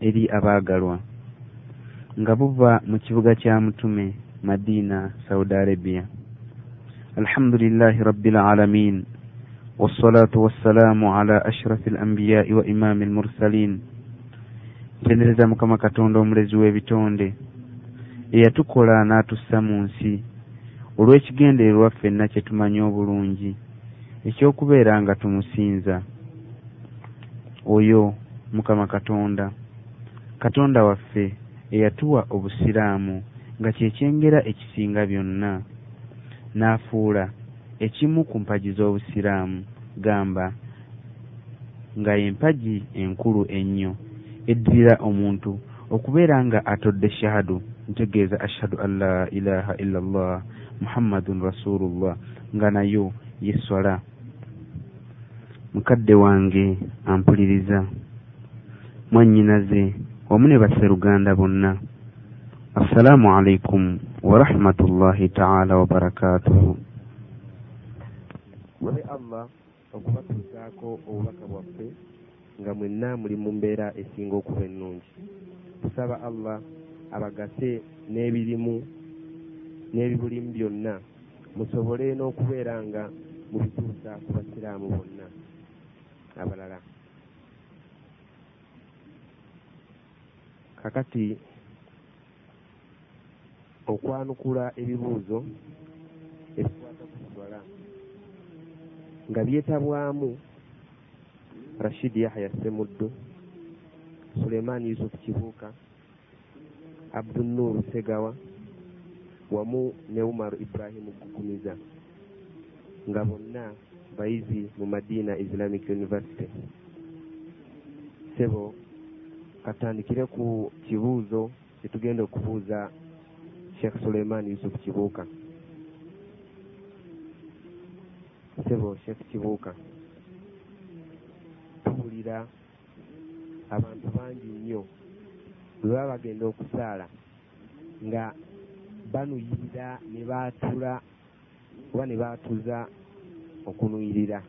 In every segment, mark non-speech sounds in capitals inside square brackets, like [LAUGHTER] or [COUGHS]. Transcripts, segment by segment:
eri abaagalwa nga buva mu kibuga kya mutume madiina saudi arabia. Alhamdulilahi rabbil alamin. Wassalatu wassalaamu ala ashrafi alambiyai wa imaami almursalin tendereza mukama katonda omulezi w'ebitonde. Eyatukola n'atussa mu nsi. Olw'ekigendererwa ffenna kye tumanyi obulungi ekyokubeera nga tumusinza. Oyo mukama katonda katonda waffe eyatuwa obusiraamu nga kyekyengera ekisinga byonna. N'afuula ekimu ku mpagi z'obusiraamu gamba nga y'empagi enkulu ennyo eddirira omuntu okubeera nga atodde shahadu ntegeeza ashhadu an la ilaha illa llah muhammadun rasulullah nga nayo yeswala mukadde wange ampuliriza. Mwannyinaze wamu ne basseruganda bonna. Assalaamu alaikum warahmatullahi taala wabarakatuhu wabe allah okubatuusaako obubaka bwaffe nga mwenna muli mu mbeera esinga okuba ennungi. Tusaba allah abagase n'ebirimu n'ebibulimu byonna musobole n'okubeera nga mubituusa ku basiraamu bonna abalala kakati okwanukula ebibuuzo ebikwata ku swala nga byetabwamu rashid yahya semuddu suleiman yusuf kibuuka abdunur segawa wamu ne umaru ibrahimu gugumiza nga bonna bayizi mu madina islamic university. Sebo katandikire ku kibuuzo kyetugenda okubuuza sheekh suleiman yusuf kibuuka. Sebo sheekh kibuuka. Tuwulira abantu bangi nnyo bwe baba bagenda okusaala nga banuyirira ne baatula oba ne baatuza okunuyirira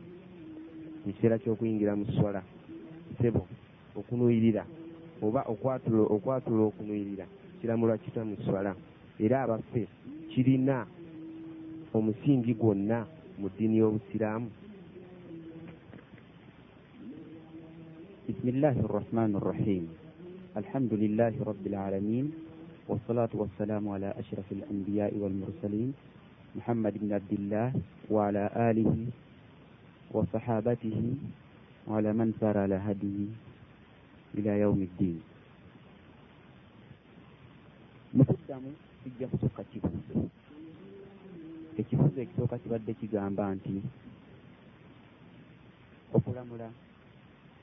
mu kiseera ky'okuyingira mu swala. Sebo okunuyirira oba okwatula okunyirira kiramulwa kita mu swala. Era abaffe kirina omusingi gwonna mu ddiini y'obusiraamu. بسم الله الرحمن الرحيم الحمد لله رب العالمين والصلاة والسلام على أشرف الأنبياء والمرسلين محمد بن عبد الله وعلى آله وصحابته وعلى من سار على هديه ila yaumi ddiini mu kuddamu kijja kusooka kibuuzo ekibuuzo ekisooka kibadde kigamba nti okulamula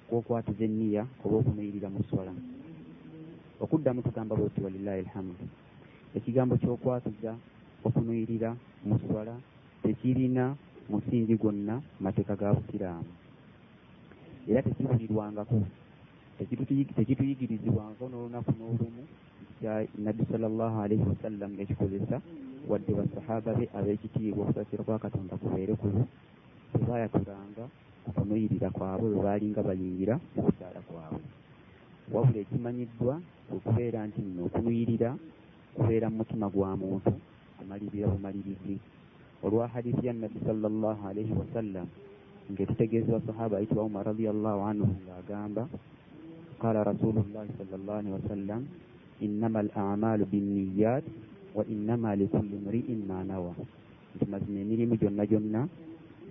kwokwatiza enniya oba okumirira mu swala. Okuddamu tugamba bwoti walilahi alhamdu. Ekigambo kyokwatuza okunwirira mu swala tekirina musingi gwonna mateeka ga busiraamu era tekiwulirwangako tekituyigirizibwangako n'olunaku n'olumu nabbi sallallahu alaihi wasallam ekikozesa wadde basahaba be ab'ekitiibwa okusasira kwa katonda kubeere kubo tebayatulanga okunuyirira kwabwe bwe baalinga bayingira mu kusaala kwabwe wabula ekimanyiddwa okubeera nti nno okunuyirira kubeera mu mutima gwa muntu amalirira bumalirizi olwa hadithi ya nabbi sallallahu alaihi wasallam ng'etutegeeza basahaba ayitibwa umar radiallahu anhu ng'agamba qala rasulullahi sallallahu alaihi wasallam innama al amalu binniyat wa innama likulli mri'in ma nawa nti mazima emirimu gyonna gyonna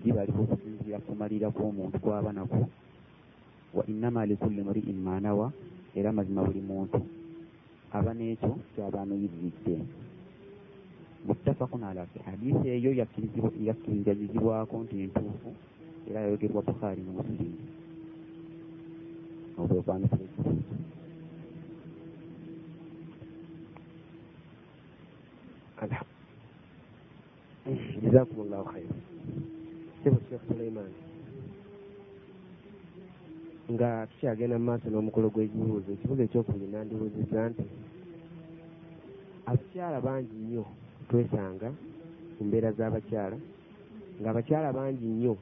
gibaliko okusinziira kumalira kw'omuntu kwaba nako wa innama likulli mri'in ma nawa era mazima buli muntu aba n'ekyo kyaba anuyiriridde muttafaqun ala hadisi eyo yakkirizibwako nti entuufu era yayogerwa bukhari ne musilimu obwekwanukula ekibuuzo jazakum llahu khaira sebo sheekh suleiman. Nga tukyagenda mu maaso n'omukolo gw'ekibuuzo ekibuuzo. Ekyokubiri nandibuuziza nti abakyala bangi nnyo twesanga mu mbeera z'abakyala ng'abakyala bangi nnyo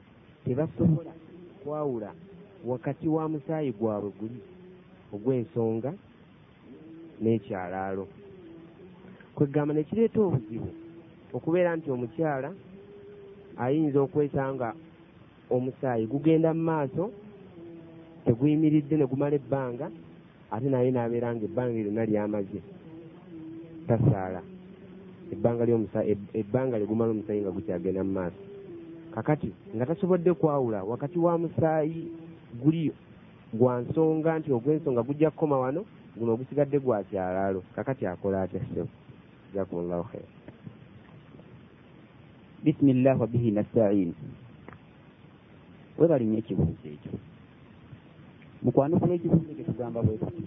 tebasobola kwawula wakati wa musaayi gwabwe guli ogw'ensonga n'ekyalaalo. Kwegamba nekireeta obuzibu okubeera nti omukyala ayinza okwesanga omusaayi gugenda mu maaso teguyimiridde ne gumala ebbanga ate naye n'abeera nga ebbanga lyonna lyamaze tasaala. Ebbanga lyegumala omusaayi nga gukyagenda mu maaso. Kakati nga tasobodde kwawula wakati wa musaayi guli gwa nsonga nti ogw'ensonga gujja kukoma wano guno ogusigadde gwa kyalaalo. Kakati akola atya ssebo jakumullahu khair bisimillah wa bihi nastain. Webalinnya ekibuuzo ekyo. Mukwanukula ekibuuzo ekyo tugamba bwe tuti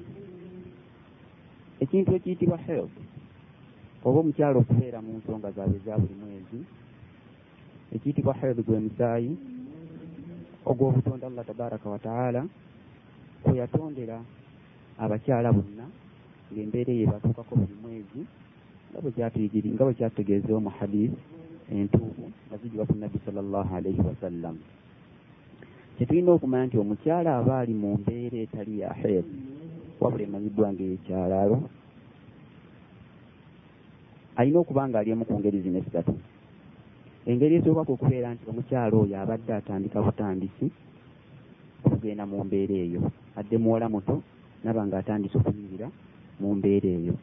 ekintu ekiyitibwa health oba omukyalo okubeera mu nsonga zaabwe eza buli mwezi ekiyitibwa health gwe musaayi ogw'obutonda allah tabaraka wataala kwe yatondera abakyala bonna ng'embeera eyo ebatuukako buli mwezi nga bwe kyatuyigiri nga bwe kyatutegeezewo mu hadisi entuufu nga zigiba ku nabbi sal llahu alaihi wasallam kyetulina okumanya nti omukyala aba ali mu mbeera etali ya heer wabula emanyiddwa ngaekyalaalo alina okuba nga aliemu ku ngeri zino esatu engeri esooka okubeera nti omukyala oyo abadde atandika butandisi okugenda mu mbeera eyo. Adde muwala muto naba nga atandise okuyingira mu mbeera eyo.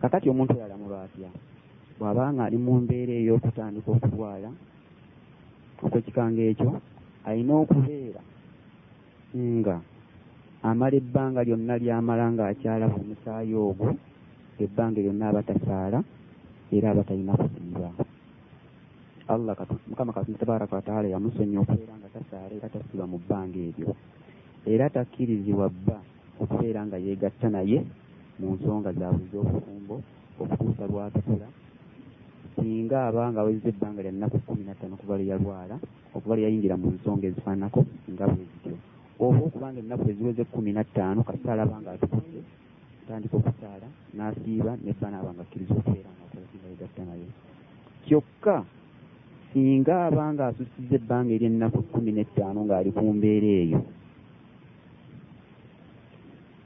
Kakati omuntu oyo alamulwa atya bw'abanga ali mu mbeera ey'okutandika okulwala okwekikanga ekyo alina okubeera nga amala ebbanga lyonna lyamala ng'akyalaba omusaayi ogwo ebbanga lyonna aba tasaala era aba talina kusiiba allah mukama katonda tabaraka wataala yamusonya okubeera nga tasaala era tasiba mu bbanga eryo. Era takkirizibwa bba okubeera nga yeegatta naye mu nsonga zaabwe ez'obufumbo okutuusa lwatukula singa aba nga awezza ebbanga lya nnaku kkumi na ttaano okuva lwe yalwala okuva lwe yayingira mu nsonga ezifaananako nga bwe zityo. Oba okubanga ennaku eziweze kkumi na ttaano kasita alaba nga atukudde atandika okusaala n'asiiba nebba naaba nga akkiriza okubeera nga akola yegatta naye. Kyokka singa aba nga asusizza ebbanga ery'ennaku kkumi n'ettaano ng'ali ku mbeera eyo.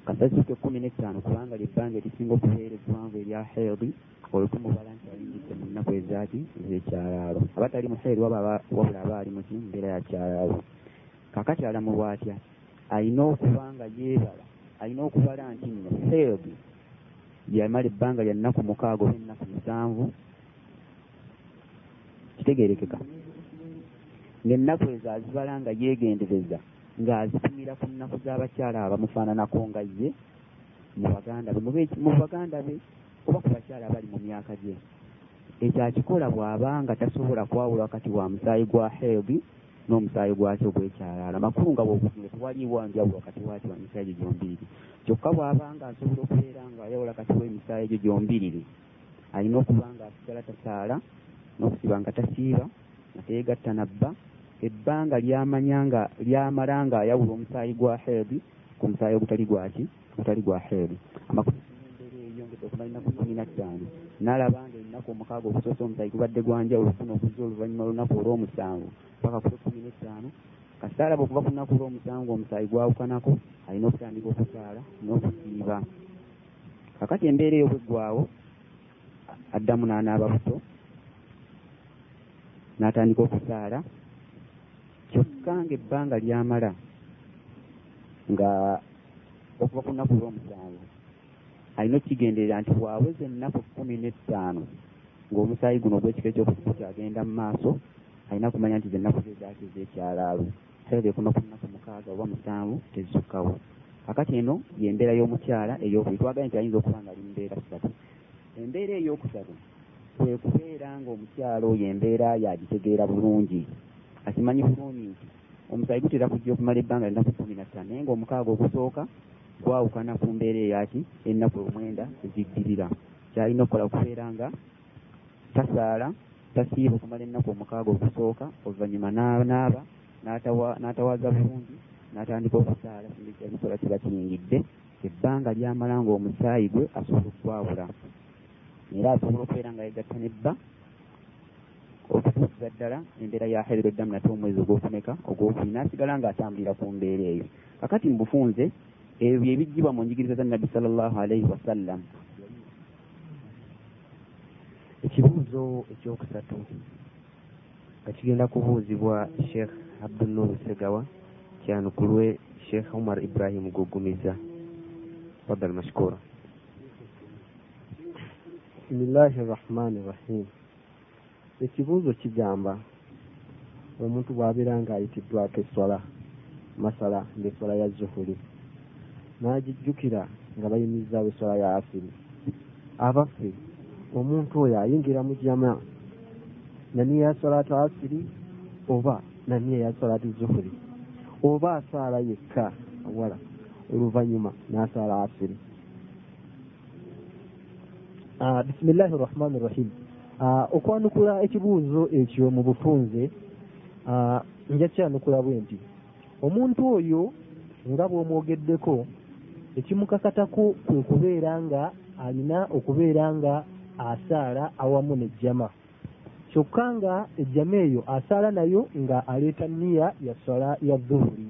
Kasasuke kkumi n'ettaano kubanga lyebbanga erisinga okubeera eggwanvu erya heeri olwo tumubala nti ayingidde mu nnaku ezaaki ez'ekyalaalo. Aba tali mu heeri wabula aba ali muki mbeera ya kyalaalo. Kakati alamulwa atya alina okuba nga yeebala alina okubala nti nno heeri yamala ebbanga lya nnaku mukaaga oba ennaku musanvu kitegeerekeka ng'ennaku ezo azibala nga yeegendereza ng'azipimira ku nnaku z'abakyala abamufaananako nga ye mu baganda be mu baganda be oba ku bakyala abali mu myaka gye. Ekyo akikola bw'abanga tasobola kwawula wakati wa musaayi gwa heegi n'omusaayi gwakyo ogwekyalaala. Makulu nga bwokutunga tewaliiwo njawulo wakati wakyo wa misaayi gyo gyombiriri kyokka bw'abanga asobola okubeera nga ayawula kati w'emisaayi egyo gyombiriri alina okuba nga asigala tasaala n'okusiba nga tasiiba nga teyegatta nabba. Ebbanga lyamanya nga lyamala nga ayawula omusaayi gwa heedi ku musaayi ogutali gwaki ogutali gwa heedi amakulu embeera eyongedde okumala ennaku kumi na ttaano n'alaba nga ennaku omukaaga ogusoose omusaayi gubadde gwanjawulo kuno okuzza oluvannyuma lunaku olw'omusanvu paka kule kumi n'ettaano. Kasita alaba okuva ku lunaku olw'omusanvu omusaayi gwawukanako alina okutandika okusaala n'okusiiba kakati embeera eyo bweggwawo addamu n'anaaba buto n'atandika okusaala kyokka nga ebbanga lyamala nga okuva ku nnaku lw'omusanvu alina okukigenderera nti bwaweza ennaku kkumi n'ettaano ng'omusaayi guno ogw'ekika ekyokusiku kyagenda mu maaso alina kumanya nti zennaku ze zaaki ez'ekyalaalo. Saire kuno ku nnaku mukaaga oba musanvu tezisukkawo. Kakati eno y'embeera y'omukyala ey'okubiri twaganye nti ayinza okuba nga ali mbeera ssatu. Embeera ey'okusatu kwe kubeera ng'omukyala oyo embeera yagitegeera bulungi. Akimanyi bulungi? Nti omusaayi gutera kujja okumala ebbanga linaku kumi na ttaano naye ng'omukaaga ogusooka gwawukana ku mbeera eyaki ennaku omwenda eziddirira. Kyalina okukola okubeera nga tasaala tasiiba okumala ennaku omukaaga ogusooka oluvannyuma n'anaaba n'atawaaza bulungi n'atandika okusaala ebisola kiba kiyingidde. Ebbanga lyamala ng'omusaayi gwe asobola okwawula era asobola okubeera nga yegatta nebba okutuusiza ddala embeera ya herero ddamu nate omwezi ogwokumeka ogwokubiri n'asigala ng'atambulira ku mbeera eyo. Kakati mu bufunze ebyo bye bijjibwa mu njigiriza za nabbi sallallahu alaihi wasallam ekibuuzo ekyokusatu nga kigenda kubuuzibwa sheekh abdunur segawa kyanukulwe sheekh umar ibrahim gugumiza fadal mashkura bisimillahi rahmani rahim ekibuuzo kigamba omuntu bw'abeera ng'ayitiddwako eswala masala ng'eswala ya zuhuri n'agijjukira nga bayimirizaawo eswala ya asiri. Abaffe omuntu oyo ayingira mu jama naniya ya salatu asiri oba naniya ya salatu zuhuri? Oba asaala yekka awala oluvannyuma n'asaala asiri bisimillahi rahmani rahim Ah, okwanukula ekibuuzo ekyo mu bufunze ah, nja kyanukula bwe nti omuntu oyo nga bw'omwogeddeko ekimukakatako kwe kubeera nga alina okubeera nga asaala awamu nejjama. Kyokka nga ejjama eyo asaala nayo nga aleeta niya ya swala ya zuhuri.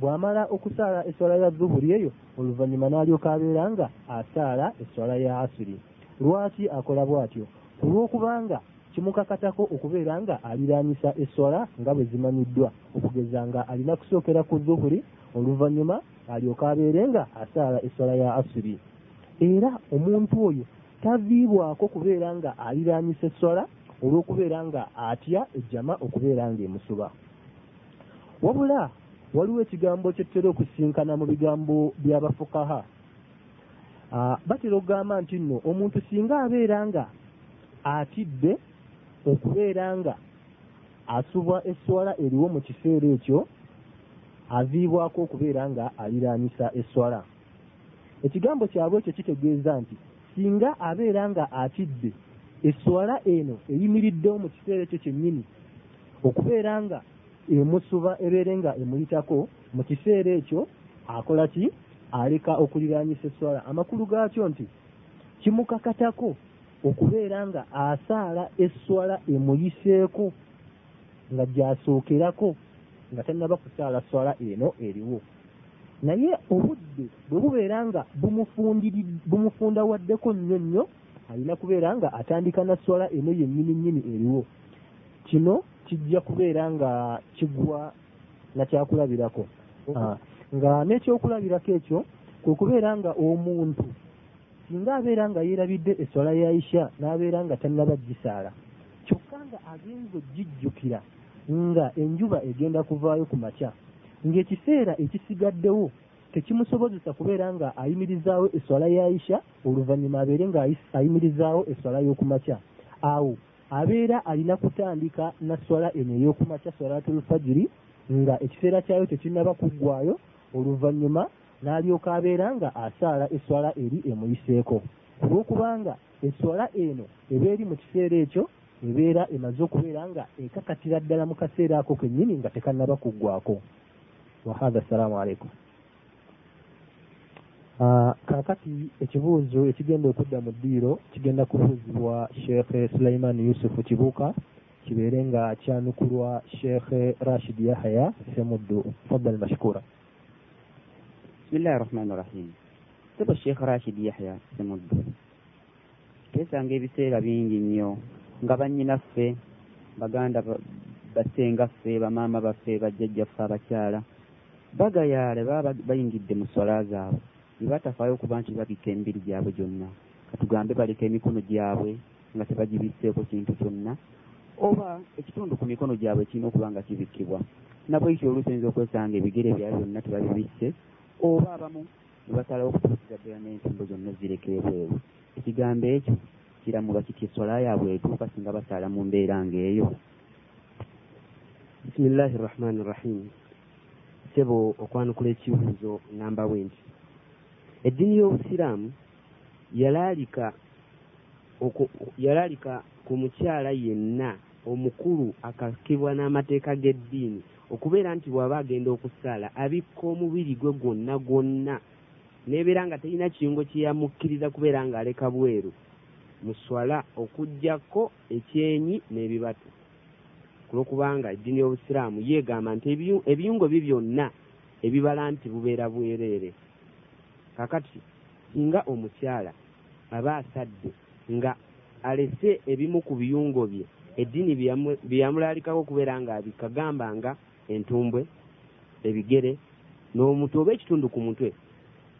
Bw'amala okusaala eswala ya zuhuri eyo oluvannyuma n'alyoka abeera nga asaala eswala ya asiri lwaki akola bw'atyo? Olw'okubanga kimukakatako okubeera nga aliraanyisa eswala nga bwe zimanyiddwa okugeza nga alina kusookera ku zuhuri oluvannyuma alyoka abeere nga asaala eswala ya asiri era omuntu oyo taviibwako kubeera nga aliraanyisa eswala olw'okubeera nga atya ejjama okubeera nga emusuba wabula waliwo ekigambo kyetutera okusinkana mu bigambo by'abafukaha Ah, batera okugamba nti nno omuntu singa abeera nga atidde okubeera nga asubwa eswala eriwo mu kiseera ekyo aviibwako okubeera nga aliraanyisa eswala. Ekigambo kyabwe ekyo kitegeeza nti singa abeera nga atidde eswala eno eyimiriddewo mu kiseera ekyo kyennyini okubeera nga emusuba ebeere nga emuyitako mu kiseera ekyo akola ki aleka okuliraanyisa eswala. Amakulu gaakyo nti kimukakatako okubeera nga asaala eswala emuyiseeko nga gyasookerako nga tannaba kusaala swala eno eriwo. Naye obudde bwe bubeera nga bumufundawaddeko nnyo nnyo alina kubeera nga atandika na swala eno yennyini nnyini eriwo. Kino kijja kubeera nga kigwa nakyakulabirako Ah, nga n'ekyokulabirako ekyo kwe kubeera nga omuntu singa abeera nga yeerabidde eswala ya isha n'abeera nga tannaba gisaala kyokka nga agenza ogijjukira nga enjuba egenda kuvaayo ku makya ng'ekiseera ekisigaddewo tekimusobozesa kubeera nga ayimirizaawo eswala ya isha oluvannyuma abeere nga ayimirizaawo eswala y'okumakya awo abeera alina kutandika na swala eno ey'okumakya swalatul fajiri nga ekiseera kyayo tekinnaba kuggwayo oluvannyuma n'alyoka abeera nga asaala eswala eri emuyiseeko. Olw'okubanga eswala eno eba eri mu kiseera ekyo ebeera emaze okubeera nga ekakatira ddala mu kaseera ako kennyini nga tekannaba kuggwako wahadha assalaamu alaikum Ah, kaakati ekibuuzo ekigenda okudda mu ddiiro kigenda kubuuzibwa sheekhe sulaiman yusufu kibuuka kibeere nga kyanukulwa sheekhe rashid yahaya semuddu fadal mashkura bisimillahi rahmani rahim sebo sheekh rashid yahya semuddu. Twesanga ebiseera bingi nnyo. Nga bannyinaffe baganda ba- bassengaffe bamaama baffe bajjajjaffe abakyala bagayaale baba bayingidde mu swala zaabwe. Ne batafaayo okuba nti babikka emibiri gyabwe gyonna. Katugambe baleka emikono gyabwe nga tebagibisseeko kintu kyonna oba ekitundu ku mikono gyabwe kirina okuba nga kibikkibwa nabwekyo oluusi oyinza okwesanga ebigere byabwe byonna tebabibisse oba abamu ne basalawo okutuusiza ddala n'ensimbo zonna zireka ebweru ekigambo ekyo kiramulwa kiti eswala yaabwe etuuka singa basaala mu mbeera ng'eyo. Bisimillahi rahmani rahim. Sebo okwanukula ekibuuzo ngamba bwe nti eddiini y'obusiraamu yalaalika oku- yalaalika ku mukyala yenna omukulu akakibwa n'amateeka g'eddiini okubeera nti bw'aba agenda okusaala abikka omubiri gwe gwonna gwonna. N'ebeera nga terina kiyungo kye yamukkiriza kubeera ng'aleka bweru. Mu swala okugjako ekyenyi n'ebibatu. Kulwokubanga eddiini y'obusiraamu yeegamba nti ebiyu- ebiyungo bye byonna ebibala nti bubeera bwereere. Kakati singa omukyala aba asadde nga alese ebimu ku biyungo bye eddiini bye yamu- bye yamulaalikako okubeera nga abikagamba nga entumbwe ebigere n'omutwe oba ekitundu ku mutwe.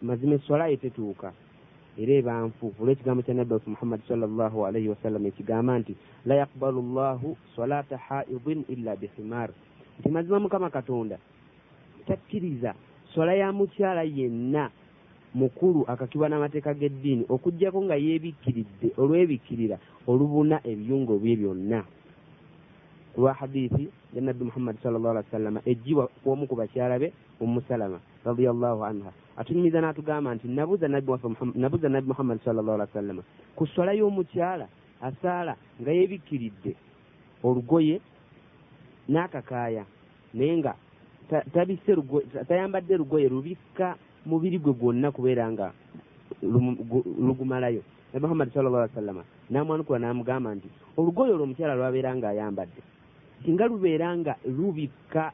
Mazima eswala ye tetuuka era ebanfu olw'ekigambo kya nabbi muhammadi sallallahu alaihi wasallam ekigamba nti la yaqbalu llahu salata haidin illa bihimar nti mazima mukama katonda takkiriza swala ya mukyala yenna mukulu akakibwa n'amateeka g'eddiini okugjako nga yeebikkiridde olwebikkirira olubuna ebiyungo bye byonna kulwa hadithi ya nabbi muhammadi sallallahu alaihi wasallama ejjibwa kwomu ku bakyala be umusalama radiallahu anha. Atunyumiza n'atugamba nti nabuza nabbi nabbi muhammadi sallallahu alaihi wasallama ku swala y'omukyala asaala nga yeebikkiridde olugoye n'akakaaya naye nga ta- tabisse lugo- ta- tayambadde lugoye lubikka mubiri gwe gwonna kubeera nga lugumalayo. Nabi muhammadi sallallahu alaihi wasallama n'amwanukula n'amugamba nti olugoye olwo omukyala lwabeera nga ayambadde singa lubeera nga lubikka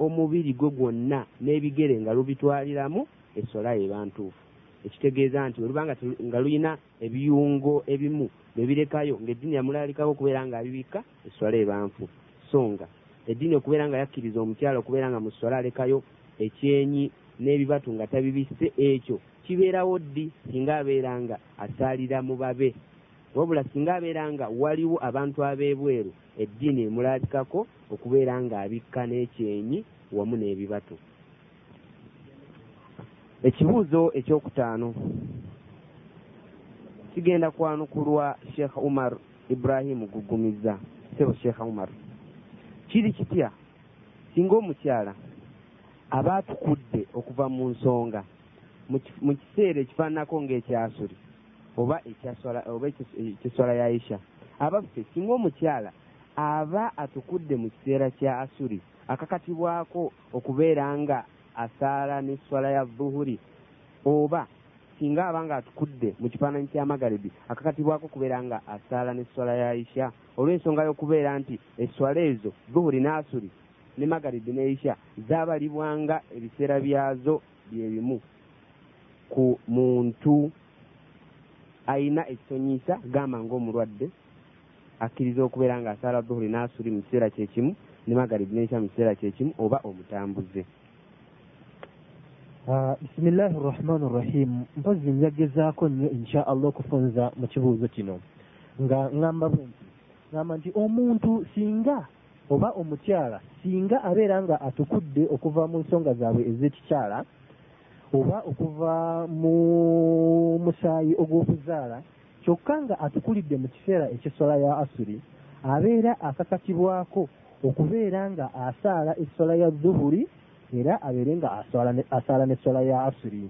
omubiri gwe gwonna n'ebigere nga lubitwaliramu essola eba ntuufu. Ekitegeeza nti nga telu- nga lulina ebiyungo ebimu nebirekayo ng'eddiini yamulaalikako okubeera nga abibikka essola eba nfu. So nga eddiini okubeera nga yakkiriza omukyala okubeera nga mu ssola alekayo ekyenyi n'ebibatu nga tabibisse ekyo kibeerawo ddi singa abeera nga asaalira mu babe wabula singa abeera nga waliwo abantu ab'ebweru eddiini emulaalikako okubeera nga abikka n'ekyenyi wamu n'ebibatu. Ekibuuzo ekyokutaano. Kigenda kwanukulwa sheekh umar ibrahimu gugumiza sebo sheekh umar. Kiri kitya? Singa omukyala aba atukudde okuva mu nsonga mu kiseera ekifaananako ng'ekyasuli oba ekiswala ya isha abaffe singa omukyala aba atukudde mu kiseera kya asuli akakatibwako okubeera nga asaala n'esswala ya dhuhuri oba singa aba nga atukudde mu kifaananyi kya magaribi akakatibwako okubeera nga asaala n'esswala ya isha olw'ensonga y'okubeera nti esswala ezo dhuhuri n'asuli ne magaribi ne isha zaabalibwanga ebiseera byazo bye bimu ku muntu ayina ekisonyiisa gamba ng'omulwadde akkiriza okubeera nga asaala dhuhuri n'asuli mu kiseera kyekimu ne magaribi n'isha mu kiseera kyekimu oba omutambuze. Ah, bisimillahi rrahmani rrahim mpozi njagezaako nnyo insha allah okufunza mu kibuuzo kino. Nga ŋŋamba bwe nti ŋŋamba nti omuntu singa oba omukyala singa abeera nga atukudde okuva mu nsonga zaabwe ez'ekikyala oba okuva mu musaayi ogw'okuzaala kyokka nga atukulidde mu kiseera eky'essola ya asuri abeera akakatibwako okubeera nga asaala essola ya zuhuri era abeere nga asaala n'essola ya asuri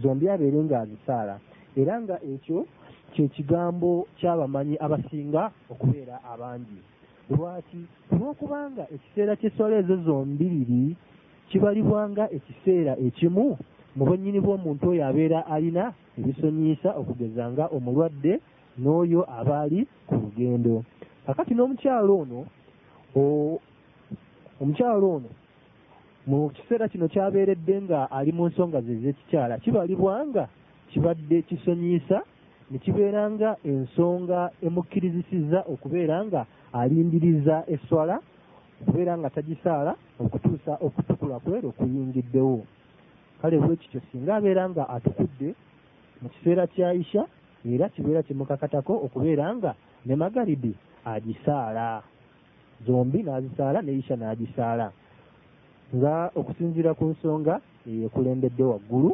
zombi abeere nga azisaala era nga ekyo kye kigambo ky'abamanyi abasinga okubeera abangi. Lwaki? Olwokubanga ekiseera ky'essola ezo zombiriri kibalibwanga ekiseera ekimu mu bwennyini bw'omuntu oyo abeera alina ebisonyiisa okugeza nga omulwadde n'oyo aba ali ku lugendo. Kakati n'omukyalo ono omukyalo ono mu kiseera kino kyabeeredde nga ali mu nsonga ze ez'ekikyala kibalibwa nga kibadde kisonyiisa ne kibeera nga ensonga emukkirizisiza okubeera nga alindiriza eswala okubeera nga tagisaala okutuusa okutukula kwere okuyingiddewo kale bwe kityo singa abeera nga atukudde mu kiseera kya isha era kibeera kimukakatako okubeera nga ne magaribi agisaala. Zombi n'azisaala ne isha n'agisaala. Nga okusinziira ku nsonga eyekulembedde waggulu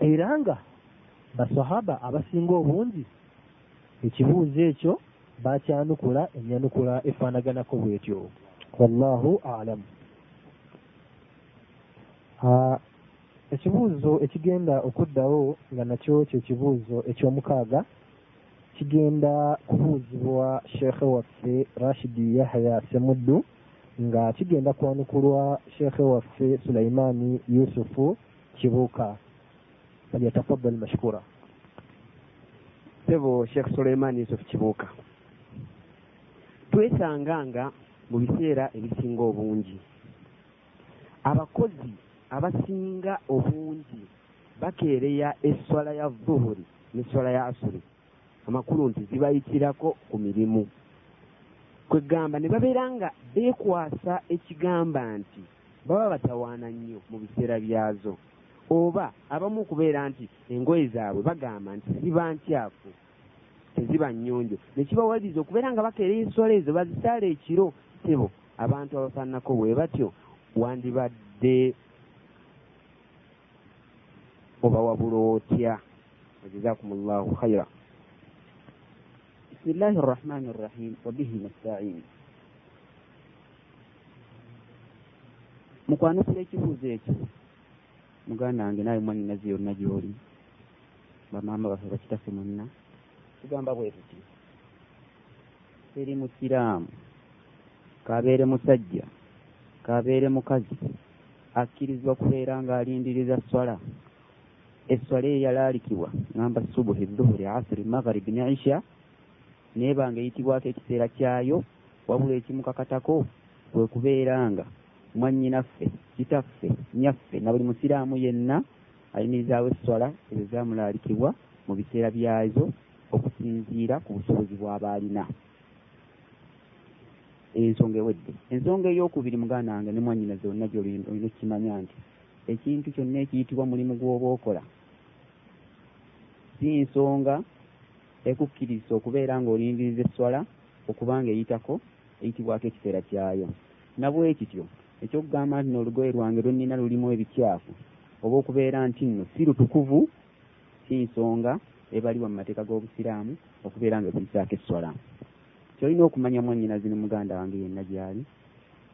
era nga basahaba abasinga obungi ekibuuzo ekyo bakyanukula enyanukula efaanaganako bwetyo. Wallahu alamu ekibuuzo ekigenda okuddawo nga nakyo kyekibuuzo ekyomukaaga kigenda kubuuzibwa sheekhe waffe rashidi yahya semuddu nga kigenda kwanukulwa sheekhe waffe sulaimaani yusufu kibuuka. Falyatafaddal mashkura. Sebo sheekh suleiman yusuf kibuuka. Twesanganga mu biseera ebisinga obungi. Abakozi abasinga obungi bakeereya esswala ya vuhuri n'esswala ya asuri. Amakulu nti zibayitirako ku mirimu. Kwegamba ne babeera nga beekwasa ekigamba nti baba batawaana nnyo mu biseera byazo. Oba abamu okubeera nti engoye zaabwe bagamba nti ziba nkyafu teziba nnyonjo. Nekibawaliriza okubeera nga bakeereya enswala ezo bazisaala ekiro. Tebo abantu abafaananako bwe batyo wandibadde oba wabula otya? Wajazakum llahu khaira bismillahi rrahmani rrahim wabihi nastain. Mukwanukula ekibuuzo ekyo. Muganda wange naawe mwani nazi yonna gyoli. Bamaama baffe bakitaffe mwenna. Tugamba bwe tuti teri musiraamu kabeere musajja kabeere mukazi akkirizwa kubeera ng'alindiriza swala esswala eyo yalaalikibwa. Ngamba subuhi dhuhuri asiri magharibi ne isha neeba nga eyitibwako ekiseera kyayo wabula ekimukakatako kwe kubeera nga mwannyinaffe kitaffe nyaffe na buli musiraamu yenna ayimirizaawo esswala ezo zamulaalikibwa mu biseera byazo okusinziira ku busobozi bw'aba alina ensonga ewedde. Ensonga ey'okubiri muganda wange ne mwannyina zonna gyolina okukimanya nti ekintu kyonna ekiyitibwa mulimu gw'oba okola si nsonga ekukkiriza okubeera ng'olindiriza esswala okubanga eyitako eyitibwako ekiseera kyayo. Nabwe kityo ekyokugamba nti n'olugoye lwange lwennina lulimu ebikyafu oba okubeera nti nno si lutukuvu si nsonga ebaliwa mu mateeka g'obusiraamu okubeera nga kuyisaako esswala kyolina okumanya mwannyinazi ne muganda wange yenna gyali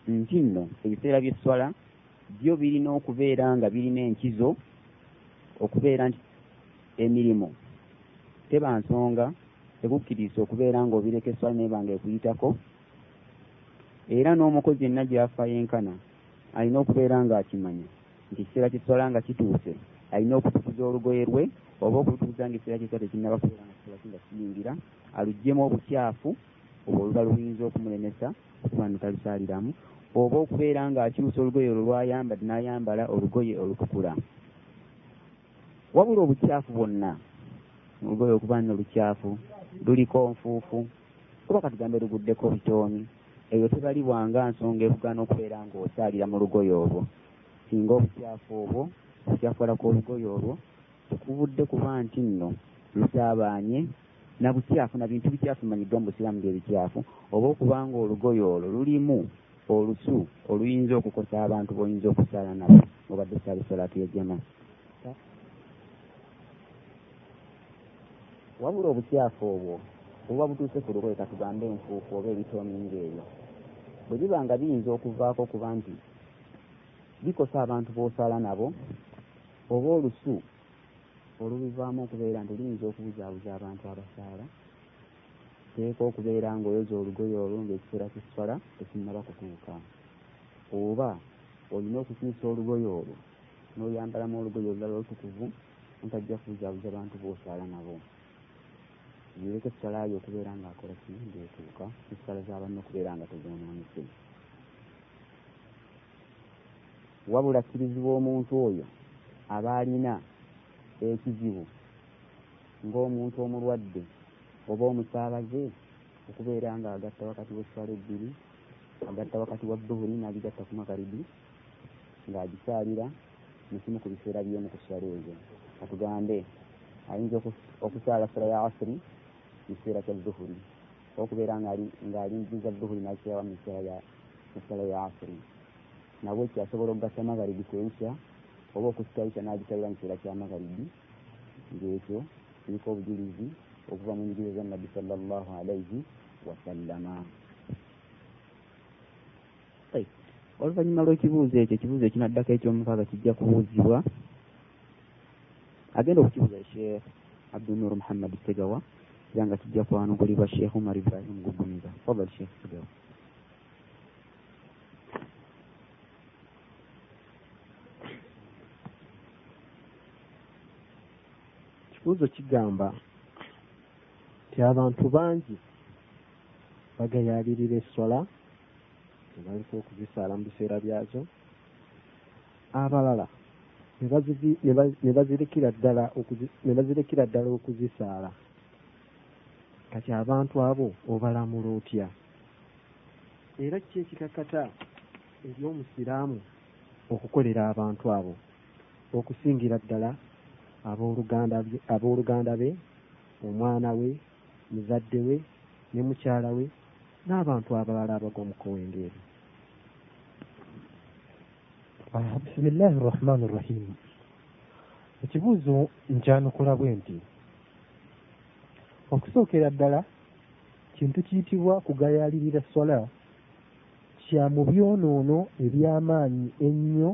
nti nno ebiseera by'esswala byo birina okubeera nga birina enkizo okubeera nti emirimu. Teba nsonga ekukkiriza okubeera ng'obireka esswala naye banga ekuyitako. Era n'omukozi yenna gyafa yenkana alina okubeera ng'akimanya nti ekiseera ky'esswala nga kituuse. Alina okutukuza olugoye lwe oba okutukuza nga ekiseera ky'esswala tekinnaba kubeera nga kiseera kinga kiyingira aluggyemu obukyafu obwo oluba luyinza okumulemesa okuba nutalusaaliramu oba okubeera ng'akyusa olugoye olwo lwayambadde n'ayambala olugoye olutukula wabula obukyafu bwonna olugoye okuba nno lukyafu luliko nfuufu oba katugambe luguddeko bitooni eyo tebalibwanga nsonga evugaana okubeera ng'osaalira mu lugoye olwo. Singa obukyafu obwo okukyafula kw'olugoye olwo tekuvudde kuba nti nno lusaabaanye na bukyafu na bintu bikyafu manyiddwa mu busiraamu byebikyafu oba okubanga olugoye olwo lulimu olusu oluyinza okukosa abantu boyinza okusaala nabo obadde osaala esalaatu yajama wabula obukyafu obwo obuba butuuse ku lugoye katugambe enfuufu oba ebitoomi ng'ebyo bwe biba nga biyinza okuvaako kuba nti bikosa abantu b'osaala nabo oba olusu olubivaamu okubeera nti luyinza okubuzaabuza abantu abasaala teeka okubeera ng'oyoza olugoye olwo ng'ekiseera ky'esswala tekinnaba kutuuka. Oba olina okukyusa olugoye olwo n'oyambalamu olugoye olulala olutukuvu ntajja kubuzaabuza bantu b'osaala nabo yireka esswala yo okubeera ng'akola ki ng'etuuka esswala z'abanna okubeera nga tezoonoonese wabula kkirizibwa omuntu oyo aba alina ekizibu. Ng'omuntu omulwadde oba omusaabaze okubeera nga agatta wakati w'esswala ebbiri agatta wakati wa dhuhuri n'agigatta ku makaribi ng'agisaalira mukimu ku biseera by'emu ku sswala ezo katugambe ayinza okusaala ssala ya asiri mu kiseera kya dhuhuri okubeera ng'alindiriza dhuhuri n'akirawa mu ssala ya asiri nabwe kyasobola okugatta magaribi isha oba okusitaisha n'agisalira mu kiseera kya magaribi ng'ekyo kiriko obujulizi okuva mu njiri za nabbi sallallahu alaihi wasallama oluvannyuma lw'ekibuuzo ekyo ekibuuzo ekinaddako ekyomukaaga kijja kubuuzibwa agenda okukibuuza sheekh abdunur muhammad segawa era nga kijja kwanugulibwa sheekh umar ibrahim gugumiza fadal sheekh segawa ekibuuzo kigamba nti abantu bangi bagayaalirira esswala tebaliko okuzisaala mu biseera byazo. Abalala ne bazivi- ne ba- ne bazirekera ddala okuzi- ne bazirekera ddala okuzisaala kati abantu abo obalamula otya era kiki ekikakata eri omusiraamu okukolera abantu abo? Okusingira ddala abooluganda be omwana we muzadde we ne mukyala we n'abantu abalala abagwa mu kowengeri Ah, bisimillahi rahmani rahim ekibuuzo nkyanukula bwe nti okusookera ddala kintu kiyitibwa kugayaalirira sola kya mu byonoono eby'amaanyi ennyo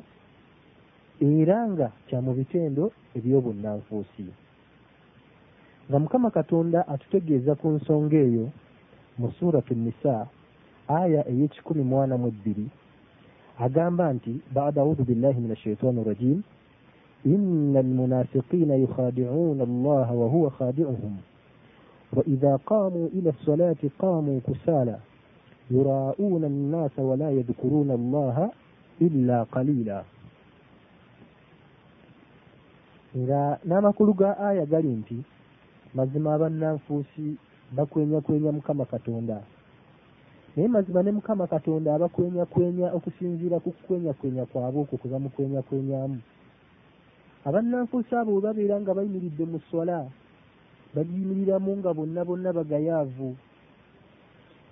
era nga kya mu bitendo eby'obunnanfuusi. Nga mukama katonda atutegeeza ku nsonga eyo mu suratu nisa aya ey'ekikumi mu ana mu ebbiri agamba nti baada audhu billahi min ashaitani rajim ina almunafiqina yukhadicuuna allaha wahuwa khadicuhum وإذا قاموا إلى الصلاة قاموا كسالى يراءون الناس ولا يذكرون الله إلا قليلا nga n'amakulu ga aya gali nti mazima abannanfuusi bakwenyakwenya mukama katonda naye mazima ne mukama katonda abakwenyakwenya okusinziira ku kukwenyakwenya kwabwe okwo kwe bamukwenyakwenyamu abannanfuusi abo bwe babeera nga bayimiridde mu swala bagiyimiriramu nga bonna bonna bagayaavu.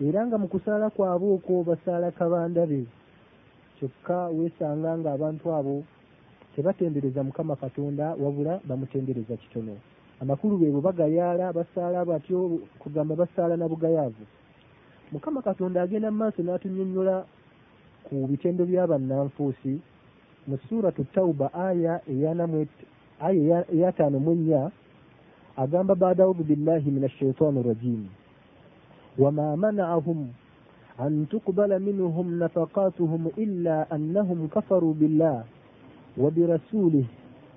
Era nga mu kusaala kwabwe okwo basaala kabandabe kyokka weesanga nga abantu abo tebatendereza mukama katonda wabula bamutendereza kitono. Amakulu be bwe bagayaala basaala batyo kugamba basaala na bugayaavu. Mukama katonda agenda mu maaso n'atunnyonnyola ku bitendo by'abannanfuusi mu suratu tauba aya eyanamu et- aya eya- eyataano mu ennya agamba baada audhu billahi min ashaitaani rajim. Wama manaahum an tuqbala minhum nafaqatuhum illa annahum kafaruu billah وبرسوله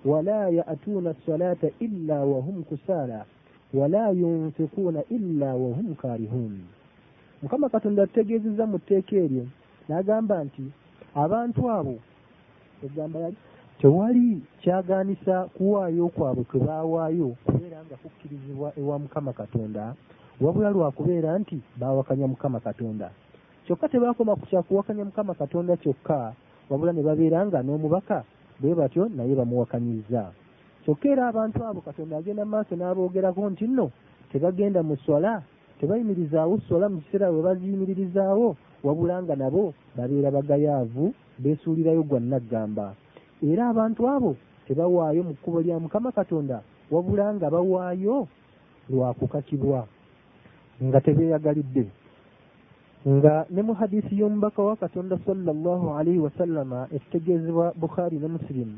ولا يأتون الصلاة إلا وهم كسالى ولا ينفقون إلا وهم كارهون mukama katonda atutegeezezza mu tteeka eryo n'agamba nti abantu abo egamba tewali kyagaanisa kuwaayo kwabwe kwe baawaayo kubeera nga kukkirizibwa ewa mukama katonda. Wabula lwakubeera nti baawakanya mukama katonda. Kyokka tebaakoma ku kyakuwakanya mukama katonda kyokka wabula ne babeera nga n'omubaka bwe batyo naye bamuwakanyizza. Kyokka era abantu abo katonda agenda mu maaso n'aboogerako nti nno tebagenda mu swala tebayimirizaawo swala mu kiseera bwe baziyimiririzaawo wabula nga nabo babeera bagayaavu beesuulirayo gwa naggamba era abantu abo tebawaayo mu kkubo lya mukama katonda wabula nga bawaayo lwakukakibwa nga tebeeyagalidde. Nga ne mu hadisi y'omubaka wa katonda sallallahu alaihi wasallama ekitegeezebwa bukhari ne musilimu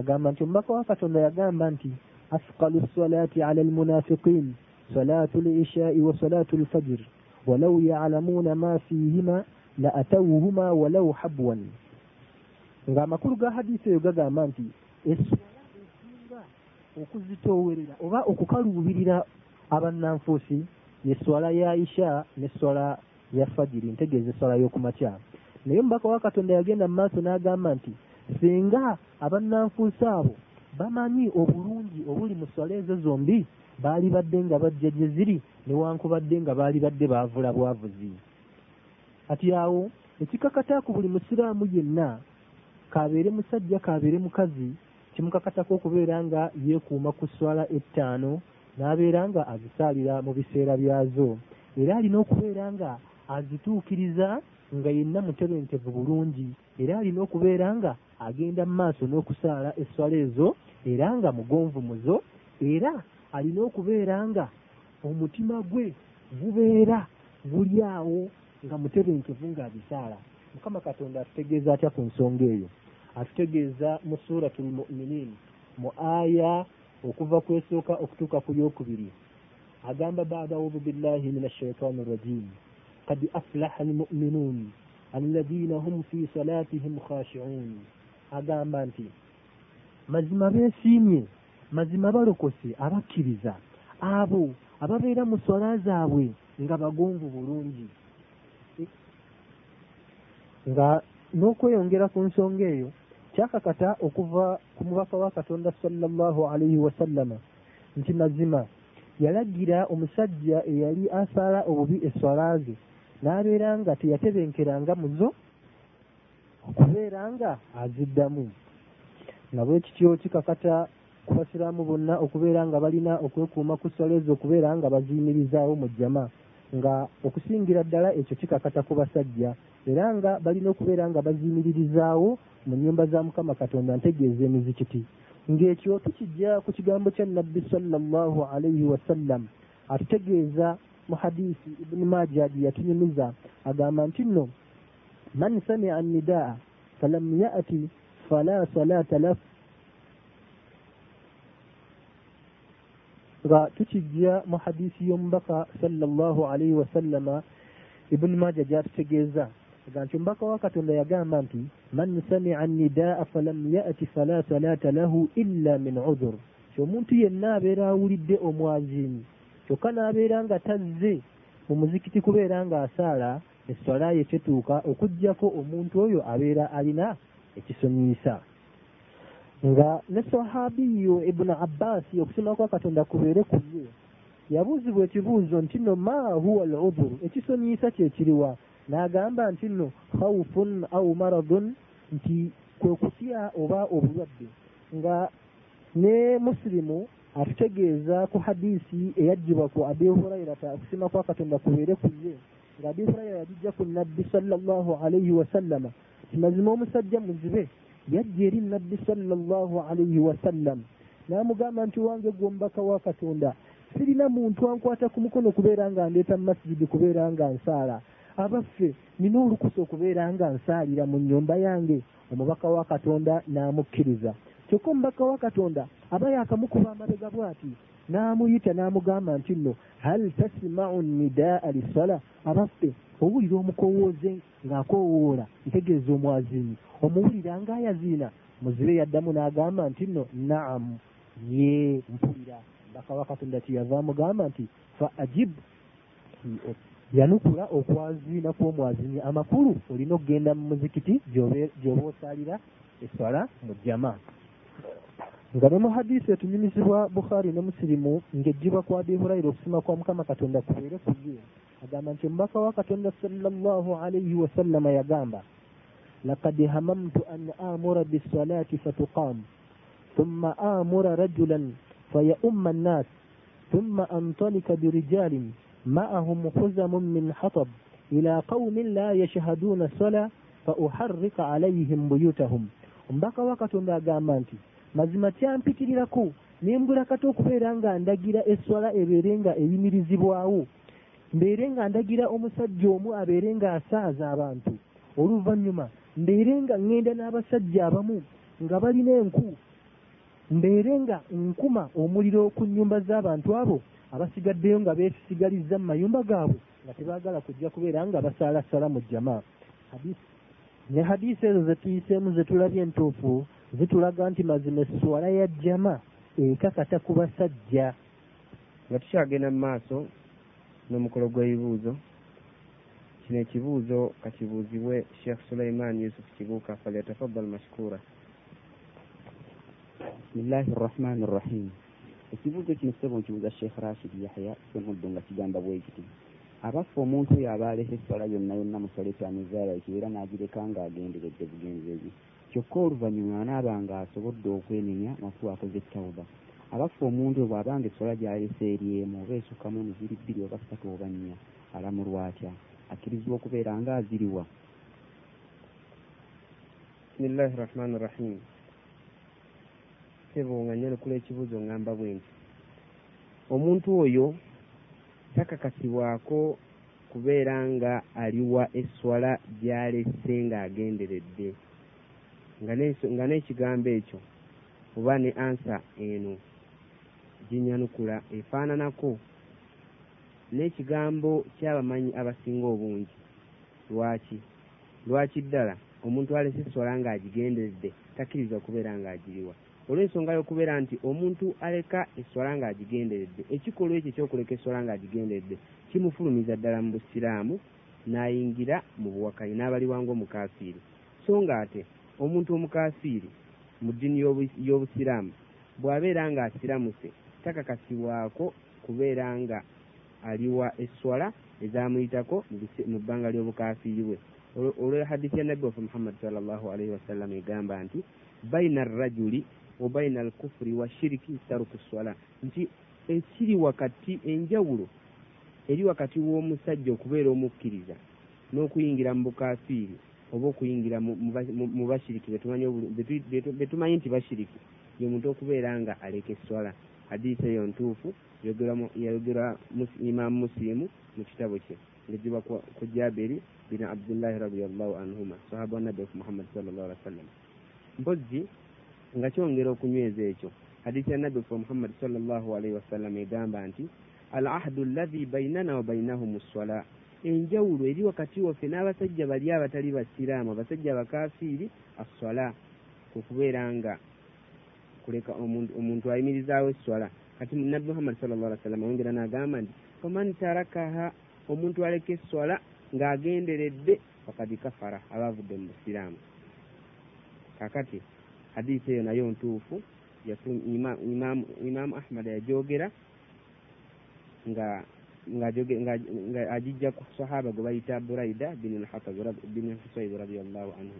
agamba nti omubaka wa katonda yagamba nti asqalu salati ala almunafiqin salatu lishai wa salatu lfajir walau yalamuuna ma fihima la atawuhuma walau habwan nga amakulu ga hadisi eyo gagamba nti eswala esinga okuzitoowerera oba okukaluubirira abannanfuusi yeswala ya isha neswala ya fajiri ntegeeza eswala y'okumakya. Naye omubaka wa katonda yagenda mu maaso n'agamba nti singa abannanfuusi abo bamanyi obulungi obuli mu swala ezo zombi baali badde nga bajja gye ziri newankubadde nga baali badde baavula bwavuzi. Kati awo ekikakata ku buli musiraamu yenna kabeere musajja kabeere mukazi. Kimukakatako okubeera nga yeekuuma ku swala ettaano n'abeera nga azisaalira mu biseera byazo. Era alina okubeera nga azituukiriza nga yenna mutebentevu bulungi. Era alina okubeera nga agenda mu maaso n'okusaala esswala ezo era nga mugonvu muzo. Era alina okubeera nga omutima gwe gubeera guli awo nga mutebenkevu ng'abisaala mukama katonda atutegeeza atya ku nsonga eyo? Atutegeeza mu suratu lmuminin mu aya okuva ku esooka okutuuka ku yokubiri agamba baada audhu billahi min ashaitani rajim kad aflaha almuminun alladina hum fi salatihim khashiun agamba nti mazima beesiimye mazima balokose abakkiriza abo ababeera mu swala zaabwe nga bagonvu bulungi nga n'okweyongera ku nsonga eyo kyakakata okuva ku mubaka wa katonda sallallahu alaihi wasallama nti mazima yalagira omusajja eyali asaala obubi eswala ze n'abeera nga teyatebenkeranga muzo okubeera nga aziddamu. Nga bwe kityo kikakata ku basiraamu bonna okubeera nga balina okwekuuma ku ssala ezo okubeera nga baziyimirizaawo mu jjama nga okusingira ddala ekyo kikakata ku basajja era nga balina okubeera nga baziyimirizaawo mu nnyumba za mukama katonda ntegeeza emizikiti ng'ekyo tukijja ku kigambo kya nabbi sallallahu alaihi wasallam atutegeeza mu hadisi ibuni majadi yatunyumiza agamba nti nno man samia nidaa falam yati fala salata lahu nga tukijja mu hadisi y'omubaka sallallahu alaihi wasallama ibuni maja gyatutegeeza aga nti omubaka wa katonda yagamba nti man samia nidaa falam yati fala salata lahu illa min udhur. Ti omuntu yenna abeera awulidde omwaziini kyokka n'abeera nga tazze mu muzikiti kubeera ng'asaala esswala ye tetuuka okugjako omuntu oyo abeera alina ekisonyiisa. Nga ne sahabiyo ibuni abbasi okusoma kwa katonda kubeere ku ye yabuuzibwa ekibuuzo nti nno ma huwa al udhuru ekisonyiisa kyekiriwa n'agamba nti nno khawfun au maradun nti kwe kutya oba obulwadde. Nga ne musilimu atutegeeza ku hadisi eyaggyibwa ku abi hurairata okusima kwa katonda kubeere ku ye nga abi huraira yagijja ku nabbi sallallahu alaihi wasallama kimazima omusajja muzibe yajja eri nabbi sallallahu alaihi wasallam n'amugamba nti wange gwe omubaka wa katonda sirina muntu ankwata ku mukono kubeera nga ndeeta mu masijidi kubeera nga nsaala abaffe nina olukusa okubeera nga nsaalira mu nnyumba yange omubaka wa katonda n'amukkiriza. Kyokka omubaka wa katonda aba yakamukuba amabega bw'ati n'amuyita n'amugamba nti nno hal tasimau nidaa lisala? Abaffe owulira omukowooze ng'akoowoola ntegeeza omwaziini omuwulira ng'ayaziina muzibe yaddamu n'agamba nti nno naamu ye mpulira. Omubaka wa katonda kyeyava amugamba nti fa ajib yanukula okwaziina kw'omwaziini amakulu olina okugenda mu muzikiti gy'oba osaalira eswala mu jjama. Nga ne mu hadisi etunyumizibwa bukhaari ne musirimu ng'ejjibwa ku abi hurayira okusima kwa mukama katonda kubeere ku ye agamba nti omubaka wa katonda sallallahu alaihi wasallama yagamba lakad hamamtu an amura bisalati fatuqam thumma amura rajulan fayaumma annas thumma antalika birijalin معهم خزم من حطب إلى قوم لا يشهدون الصلاة فأحرق عليهم بيوتهم omubaka wa katonda agamba nti mazima kyampikirirako nembula kati okubeera nga ndagira esswala ebeere nga eyimirizibwawo mbeere nga ndagira omusajja omu abeere nga asaaza abantu oluvannyuma mbeere nga ŋŋenda n'abasajja abamu nga balina enku mbeere nga nkuma omuliro ku nnyumba z'abantu abo abasigaddeyo nga beesigalizza mu mayumba gaabwe nga tebaagala kujja kubeera nga basaalasala mu jjama. Ne hadisi ezo zetuyiseemu zetulabye entuufu zitulaga nti mazima esswala ya jjama ekakata ku basajja. Nga tukyagenda mu maaso n'omukolo gw'ebibuuzo kino ekibuuzo kakibuuzibwe sheekh suleiman yusuf kibuuka falyatafaddal mashkura. Bismillahi rrahmani rrahim ekibuuzo kino sebo nkibuuza sheekh rashid yahya semuddo nga kigamba bwe kiti abaffe omuntu oyo aba aleka esswala yonna yonna mu swala etamizaala ekibeera n'agireka ng'agenderedde bugenzeezi kyokka oluvannyuma anaaba nga asobodde okwenenya nafu akoze ettawuba. Abaffe omuntu oyo bw'abanga esswala gy'alese eryemu oba esukkamu emiziri bbiri oba ssatu oba nnya alamulwa atya? Akkirizibwa okubeera nga aziriwa bisimillahi rahmani rahim sebo nga nyanukula ekibuuzo ngamba bwe nti omuntu oyo takakasibwako kubeera nga aliwa esswala gy'alese ng'agenderedde. Nga n'ekigambo ekyo oba ne ansa eno ginyanukula efaananako n'ekigambo ky'abamanyi abasinga obungi. Lwaki? Lwaki ddala omuntu alese esswala ng'agigenderedde takkiriza kubeera ng'agiriwa olw'ensonga y'okubeera nti omuntu aleka esswala ng'agigenderedde. Ekikolwa ekyo ekyokuleka esswala ng'agigenderedde kimufulumiza ddala mu busiraamu n'ayingira mu buwakanya n'abaliwanga omukafiiri so nga ate omuntu omukafiiri mu ddiini y'obu- y'obusiraamu bw'abeera nga asiramuse takakasibwako kubeera nga aliwa esswala ezamuyitako mu bbanga ly'obukafiiri bwe. Olwo hadisi ya nabbi waffe muhammadi sallallahu alaihi wasallam egamba nti baina arrajuli wa baina alkufuri wa shiriki taruku swala nti ekiri wakati enjawulo eri wakati w'omusajja okubeera omukkiriza n'okuyingira mu bukafiiri oba okuyingira mu- mu ba- mu- mu bashiriki betumanyi nti bashiriki ye muntu okubeera nga aleka esswala hadisi eyo ntuufu yogerwa- yayogerwa imaamu musilimu mu kitabo kye ngezibwa ku ku jabiri bin abdullahi radiallahu anhuma sahaba wa nabbi muhammad sallallahu alaihi wasallam mpozzi nga kyongera okunyweza ekyo. Hadisi ya nabbi waffe muhammad sallallahu alaihi wasallam egamba nti al ahdu alladhi bainana wa bainahum ssala enjawulo eri wakati waffe n'abasajja bali abatali basiraamu abasajja abakafiiri assala. Kukubeera nga kuleka omuntu ayimirizaawo esswala kati nabbi muhammad sallallahu alaihi wasallam ayongera n'agamba nti faman tarakaha omuntu aleka esswala ng'agenderedde fakad kafara aba avudde mu busiraamu kakati hadisi eyo nayo ntuufu. Yafu- ima- imaamu imaamu ahmad yajogera. Nga nga- agijja ku sahaba gwe bayita buraida bin al-Hatab radi- bin husayb radiallahu anhu.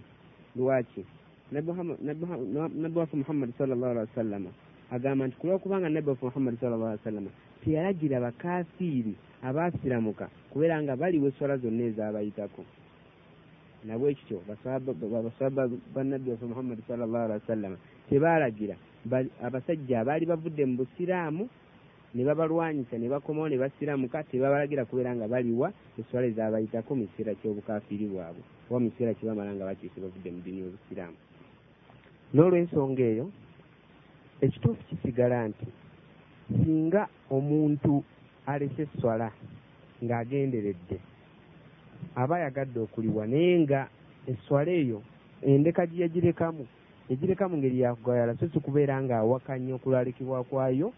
Lwaki? Nabbi waffe muhammadi sallallahu alaihi wasallama agamba nti kulwakubanga nabbi waffe muhammadi sallallahu alaihi wasallama teyalagira bakafiiri abaasiramuka kubeera nga baliwo eswala zonna ezaabayitako nabwe kityo basahaba basahaba bannabbi waffe muhammadi sallallahu alaihi wasallama tebaalagira abasajja abaali bavudde mu busiraamu ne babalwanyisa ne bakomawo ne basiramuka tebabalagira kubeera nga baliwa eswala ezaabayitako mu kiseera ky'obukafiiri bwabwe oba mu kiseera kye bamala nga bakyuse bavudde mu ddiini y'obusiraamu. N'olw'ensonga eyo ekituufu kisigala nti singa omuntu alese esswala ng'agenderedde aba ayagadde okuliwa naye nga esswala eyo endeka gye yagirekamu yagireka mu ngeri yakugayala so si kubeera ng'awakanya okulalikibwa kwayo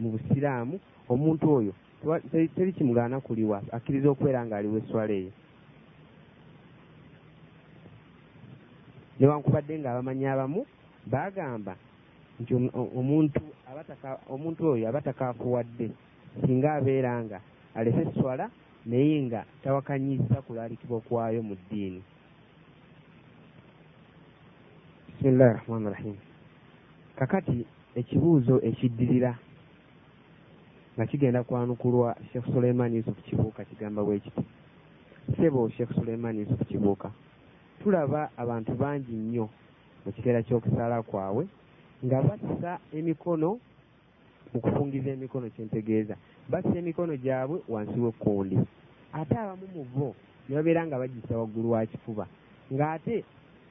mu busiraamu. Omuntu oyo teri kimugaana kuliwa akkiriza okubeera ng'aliwa esswala eyo. Newankubadde ng'abamanyi abamu baagamba nti omuntu omuntu oyo aba takaafuwadde singa abeera nga alese esswala naye nga tawakanyiza kulalikibwa kwayo mu ddiini. Bisimillahi rahmani rahim. Kakati ekibuuzo ekiddirira nga kigenda kwanukulwa sheekh suleiman yusuf kibuuka kigamba bwe kiti sebo sheekh suleiman yusuf kibuuka tulaba abantu bangi nnyo mu kiseera ky'okusaala kwabwe nga bassa emikono mu kufungiza emikono kyentegeeza. Bassa emikono gyabwe wansi w'ekkundi ate abamu mu bo ne babeera nga bagissa waggulu wa kifuba. Ng'ate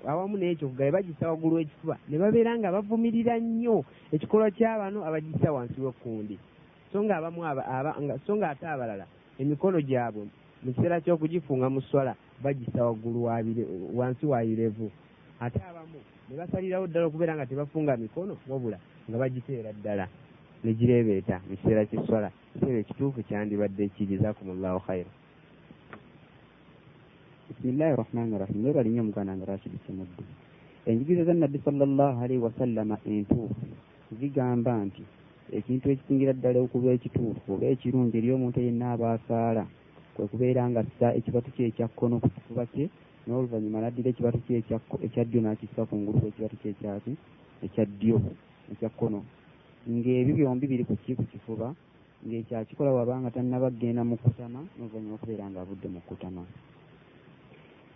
awamu n'ekyo kugabe bagissa waggulu w'ekifuba ne babeera nga bavumirira nnyo ekikolwa ky'abano abagissa wansi w'ekkundi. So nga abamu aba- aba- nga- so nga ate abalala emikono gyabwe mu kiseera ky'okugifunga mu swala bagissa waggulu wansi wa irevu ate abamu ne basalirawo ddala okubeera nga tebafunga mikono wabula nga bagiteera ddala ne gireebeeta mu kiseera ky'eswala kiseera ekituufu kyandibadde ki jazakumullahu khaira bisimillahi rahmani rahim webali nnyo muganda nga rashidi kimuddu enjigiriza za nabbi sallallahu alaihi wasallama entuufu zigamba nti ekintu ekisingira ddala okuba ekituufu oba ekirungi eri omuntu yenna aba asaala kwe kubeera nga assa ekibatu kye ekyakkono ku kifuba kye n'oluvannyuma n'addira ekibatu kye ekya ddyo n'akissa ku ngulu kw'ekibatu kye ekyaki ekya ddyo ekyakkono ng'ebyo byombi biri ku ki ku kifuba ng'ekyakikola wabanga tannaba kgenda mu kkutama n'oluvannyuma okubeera ng'avudde mu kkutama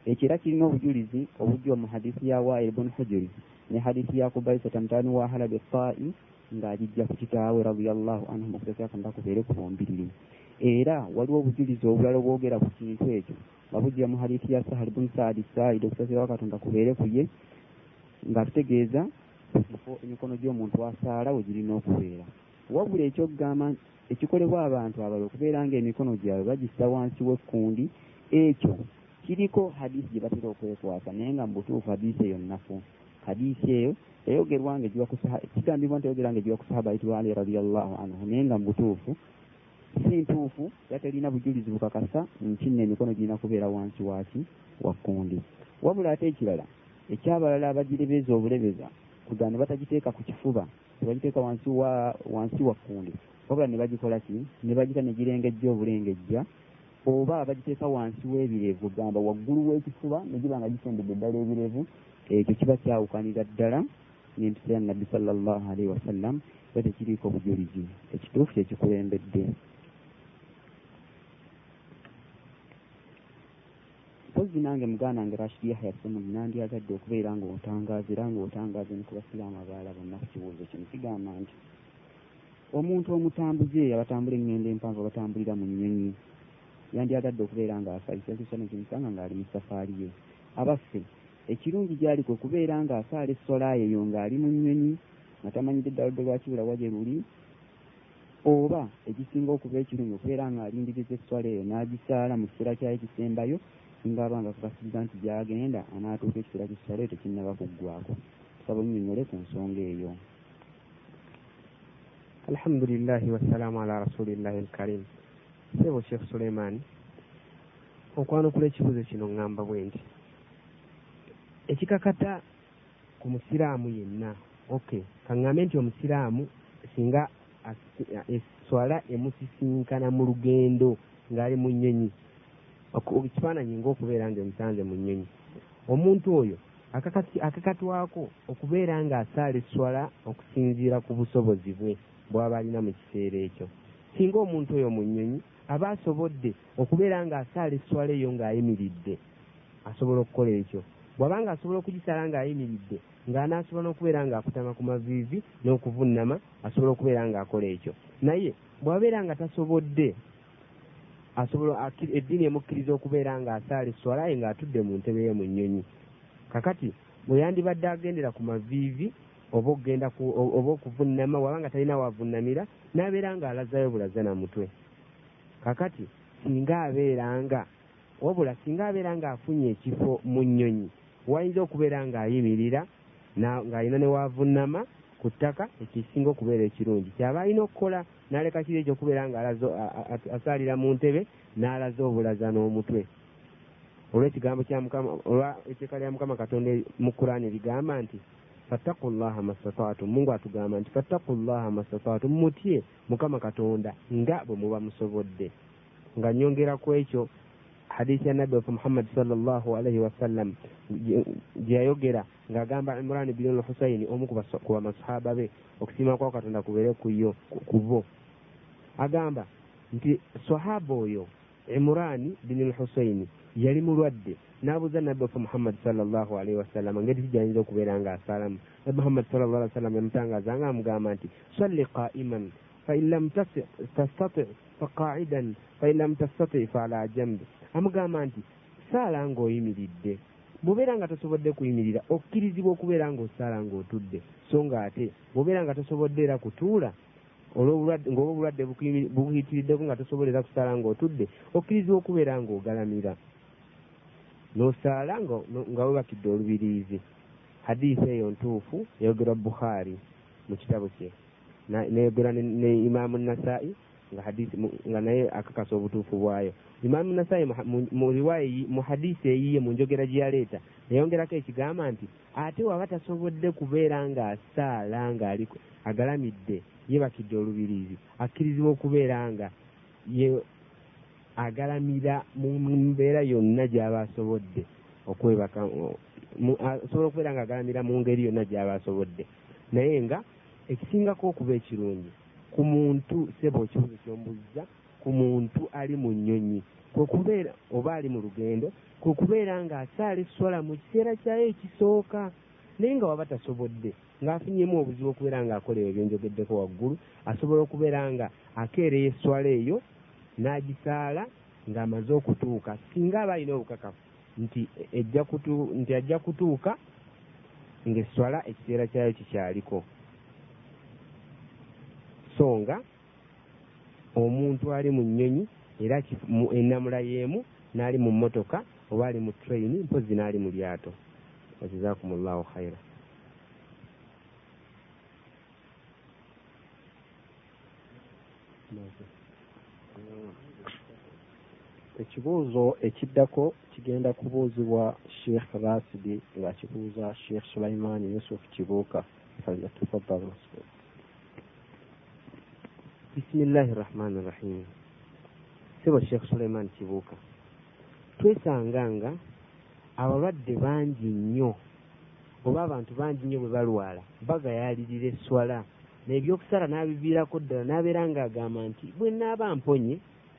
ekyo era kirina obujulizi obujjwa mu hadisi ya wail bun hujuri ne hadisi ya kubaisata mutaani wa halabi tai ng'agijja ku kitaawe radiallahu anhum okuteeka katonda kubeere ku bombiriri era waliwo obujulizi obulala obwogera ku kintu ekyo nga bujja mu hadisi ya sahali bun saadi saidi okusasira wa katonda kubeere ku ye nga tutegeeza ku kifo emikono gy'omuntu asaala we girina okubeera. Wabula ekyokugamba ekikolebwa abantu abalala okubeera ng'emikono gyabwe bagissa wansi w'ekkundi ekyo kiriko hadisi gye batera okwekwasa naye nga mu butuufu hadisi eyo nnafu. Hadisi eyo eyogerwa nga kigambibwa nti eyogera nga egiwa ku sahaba ayitibwa ali radiallahu anhu naye nga mu butuufu si ntuufu era terina bujulizi bukakasa nti nno emikono girina kubeera wansi waki wa kkundi. Wabula ate ekirala ekyabalala abagirebeza obulebeza kuga ne batagiteeka ku kifuba. Tebagiteeka wansi wa wansi wa kkundi. Wabula ne bagikola ki? Ne bagita ne girengejja obulengejja oba bagiteeka wansi w'ebirevu. Gamba waggulu w'ekifuba ne giba nga gisembedde ddala ebirevu ekyo kiba kyawukanira ddala. N'empisa ya nabbi sallallahu alaihi wasallam ba tekiriiko bujulizi. Ekituufu kyekikulembedde mpozi nange muganda wange rashidi yahya semuzi nandyagadde okubeera ng'otangaaza era ng'otangaaza ne ku basiraamu abalala bonna ku kibuuzo kino. Kigamba nti omuntu omutambuze abatambula eŋŋendo empanvu abatambulira mu nnyonyi. Yandyagadde okubeera ng'asaisakisana kimusanga ng'ali mu safaari ye. Abaffe ekirungi gyali kwe kubeera ng'asaala essola eyo ng'ali mu nnyonyi nga tamanyidde ddala ludde lwa kibula waje luli oba ekisinga okuba ekirungi okubeera ng'alindiriza esswala eyo n'agisaala mu kiseera kyayo ekisembayo singa aba nga kakasiriza nti gyagenda anaatuuka ekiseera eyo tekinnaba kuggwako tusaba onnyonnyole ku nsonga eyo. Alhamdulillahi wassalaamu ala rasulillahi alkarim. Sebo sheekh suleiman okwanukula ekibuuzo kino ŋŋamba bwe nti ekikakata ku musiraamu yenna okay kaŋŋambe nti omusiraamu singa eswala emusisinkana mu lugendo ng'ali mu nnyonyi ekifaananyi ng'okubeera nga emusanze mu nnyonyi. Omuntu oyo akakatwako okubeera ng'asaala eswala okusinziira ku busobozi bwe bw'aba alina mu kiseera ekyo. Singa omuntu oyo mu nnyonyi aba asobodde okubeera ng'asaala eswala eyo ng'ayimiridde asobola okukola ekyo. Bw'aba nga asobola okugisala ng'ayimiridde ng'anaasobola n'okubeera ng'akutama ku maviivi n'okuvunnama asobola okubeera ng'akola ekyo. Naye bw'abeera nga tasobodde asobola eddiini emukkiriza okubeera ng'asaala eswala ye ng'atudde mu ntebe ye mu nnyonyi. Kakati bwe yandibadde agendera ku maviivi oba okugenda oba okuvunnama waba nga talina wavunnamira n'abeera ng'alazayo bulaza na mutwe. Kakati singa abeera nga wabula singa abeera ng'afunye ekifo mu nnyonyi wayinza okubeera ng'ayimirira ng'alina ne wavunnama ku ttaka ekisinga okubeera ekirungi. Kyaba alina okukola n'aleka kiri ekyo okubeera ng'asaalira mu ntebe n'alaza obulaza n'omutwe. Olw'ekigambo kya mukama olwa etteeka lya mukama katonda mu kuraani ligamba nti fattaku llaha mastataatum mungu atugamba nti fattaku llaha mastataatum mutye mukama katonda nga bwe muba musobodde. Nga nyongera ku ekyo hadisi ya nabbi waffe muhammadi salllahu alaihi wasallam gye yayogera ng'agamba imran bin al husaini omu ku bamasahaba be okusiima kwa katonda kubeere kuyo ku bo agamba nti sahaba oyo imurani bin al husaini yali mulwadde n'abuuza nabbi waffe muhammadi salllahu alaihi wasallama ngeri ki gyayinza okubeera ng'asaalamu nabbi muhammadi sallallahu alaihi wasallam yamutangaaza nga amugamba nti salli qaiman fain lam tastati faqaidan fain lam tastati faala jambi. Amugamba nti saala ng'oyimiridde bw'obeera nga tosobodde kuyimirira okkirizibwa okubeera ng'osaala ng'otudde so nga ate bw'obeera nga tosobodde era kutuula ng'oba obulwadde bukuyitiriddeko nga tosobola era kusaala ng'otudde okkirizibwa okubeera ng'ogalamira. N'osaala nga webakidde olubiriizi. Hadiisi eyo ntuufu yayogerwa bukhaari mu kitabo kye. Nayogera ne imaamu nasai nga hadisi nga naye akakasa obutuufu bwayo. Imaamu nasai mu riwaya mu hadisi eyiye mu njogera gye yaleeta yayongerako ekigamba nti ate waba tasobodde kubeera ng'asaala ng'ali agalamidde yebakidde olubiriizi. Akkirizibwa okubeera nga ye agalamira mu mbeera yonna gy'aba asobodde okwebaka asobola okubeera nga agalamira mu ngeri yonna gy'aba asobodde. Naye nga ekisingako okuba ekirungi ku muntu seba ekibuzo kyombuziza ku muntu ali mu nnyonyi kwekubeera oba ali mu lugendo kwekubeera ng'asaala eswala mu kiseera kyayo ekisooka naye nga waba tasobodde ng'afunyemu obuzibu okubeera ng'akola ebyo byenjogeddeko waggulu asobola okubeera nga akeereyo eswala eyo n'agisaala ng'amaze okutuuka. Singa aba alina obukakafu nti nti ajja kutuuka ng'eswala ekiseera kyayo kikyaliko. So nga omuntu ali mu nnyonyi era ennamula y'emu n'ali mu mmotoka oba ali mu traini mpozi n'ali mu lyato. Jazakumullahu khaira ekibuuzo ekiddako kigenda kubuuzibwa sheekh rasidi ng'akibuuza sheekh sulaimaani yusuf kibuuka falyatafaddalu bisimillahi rahmani rahim sebo sheekh suleiman kibuuka. Twesanga nga abalwadde bangi nnyo oba abantu bangi nnyo bwe balwala bagayalirira esswala n'ebyokusala n'abiviirako ddala n'abeera ng'agamba nti bwe naaba mponye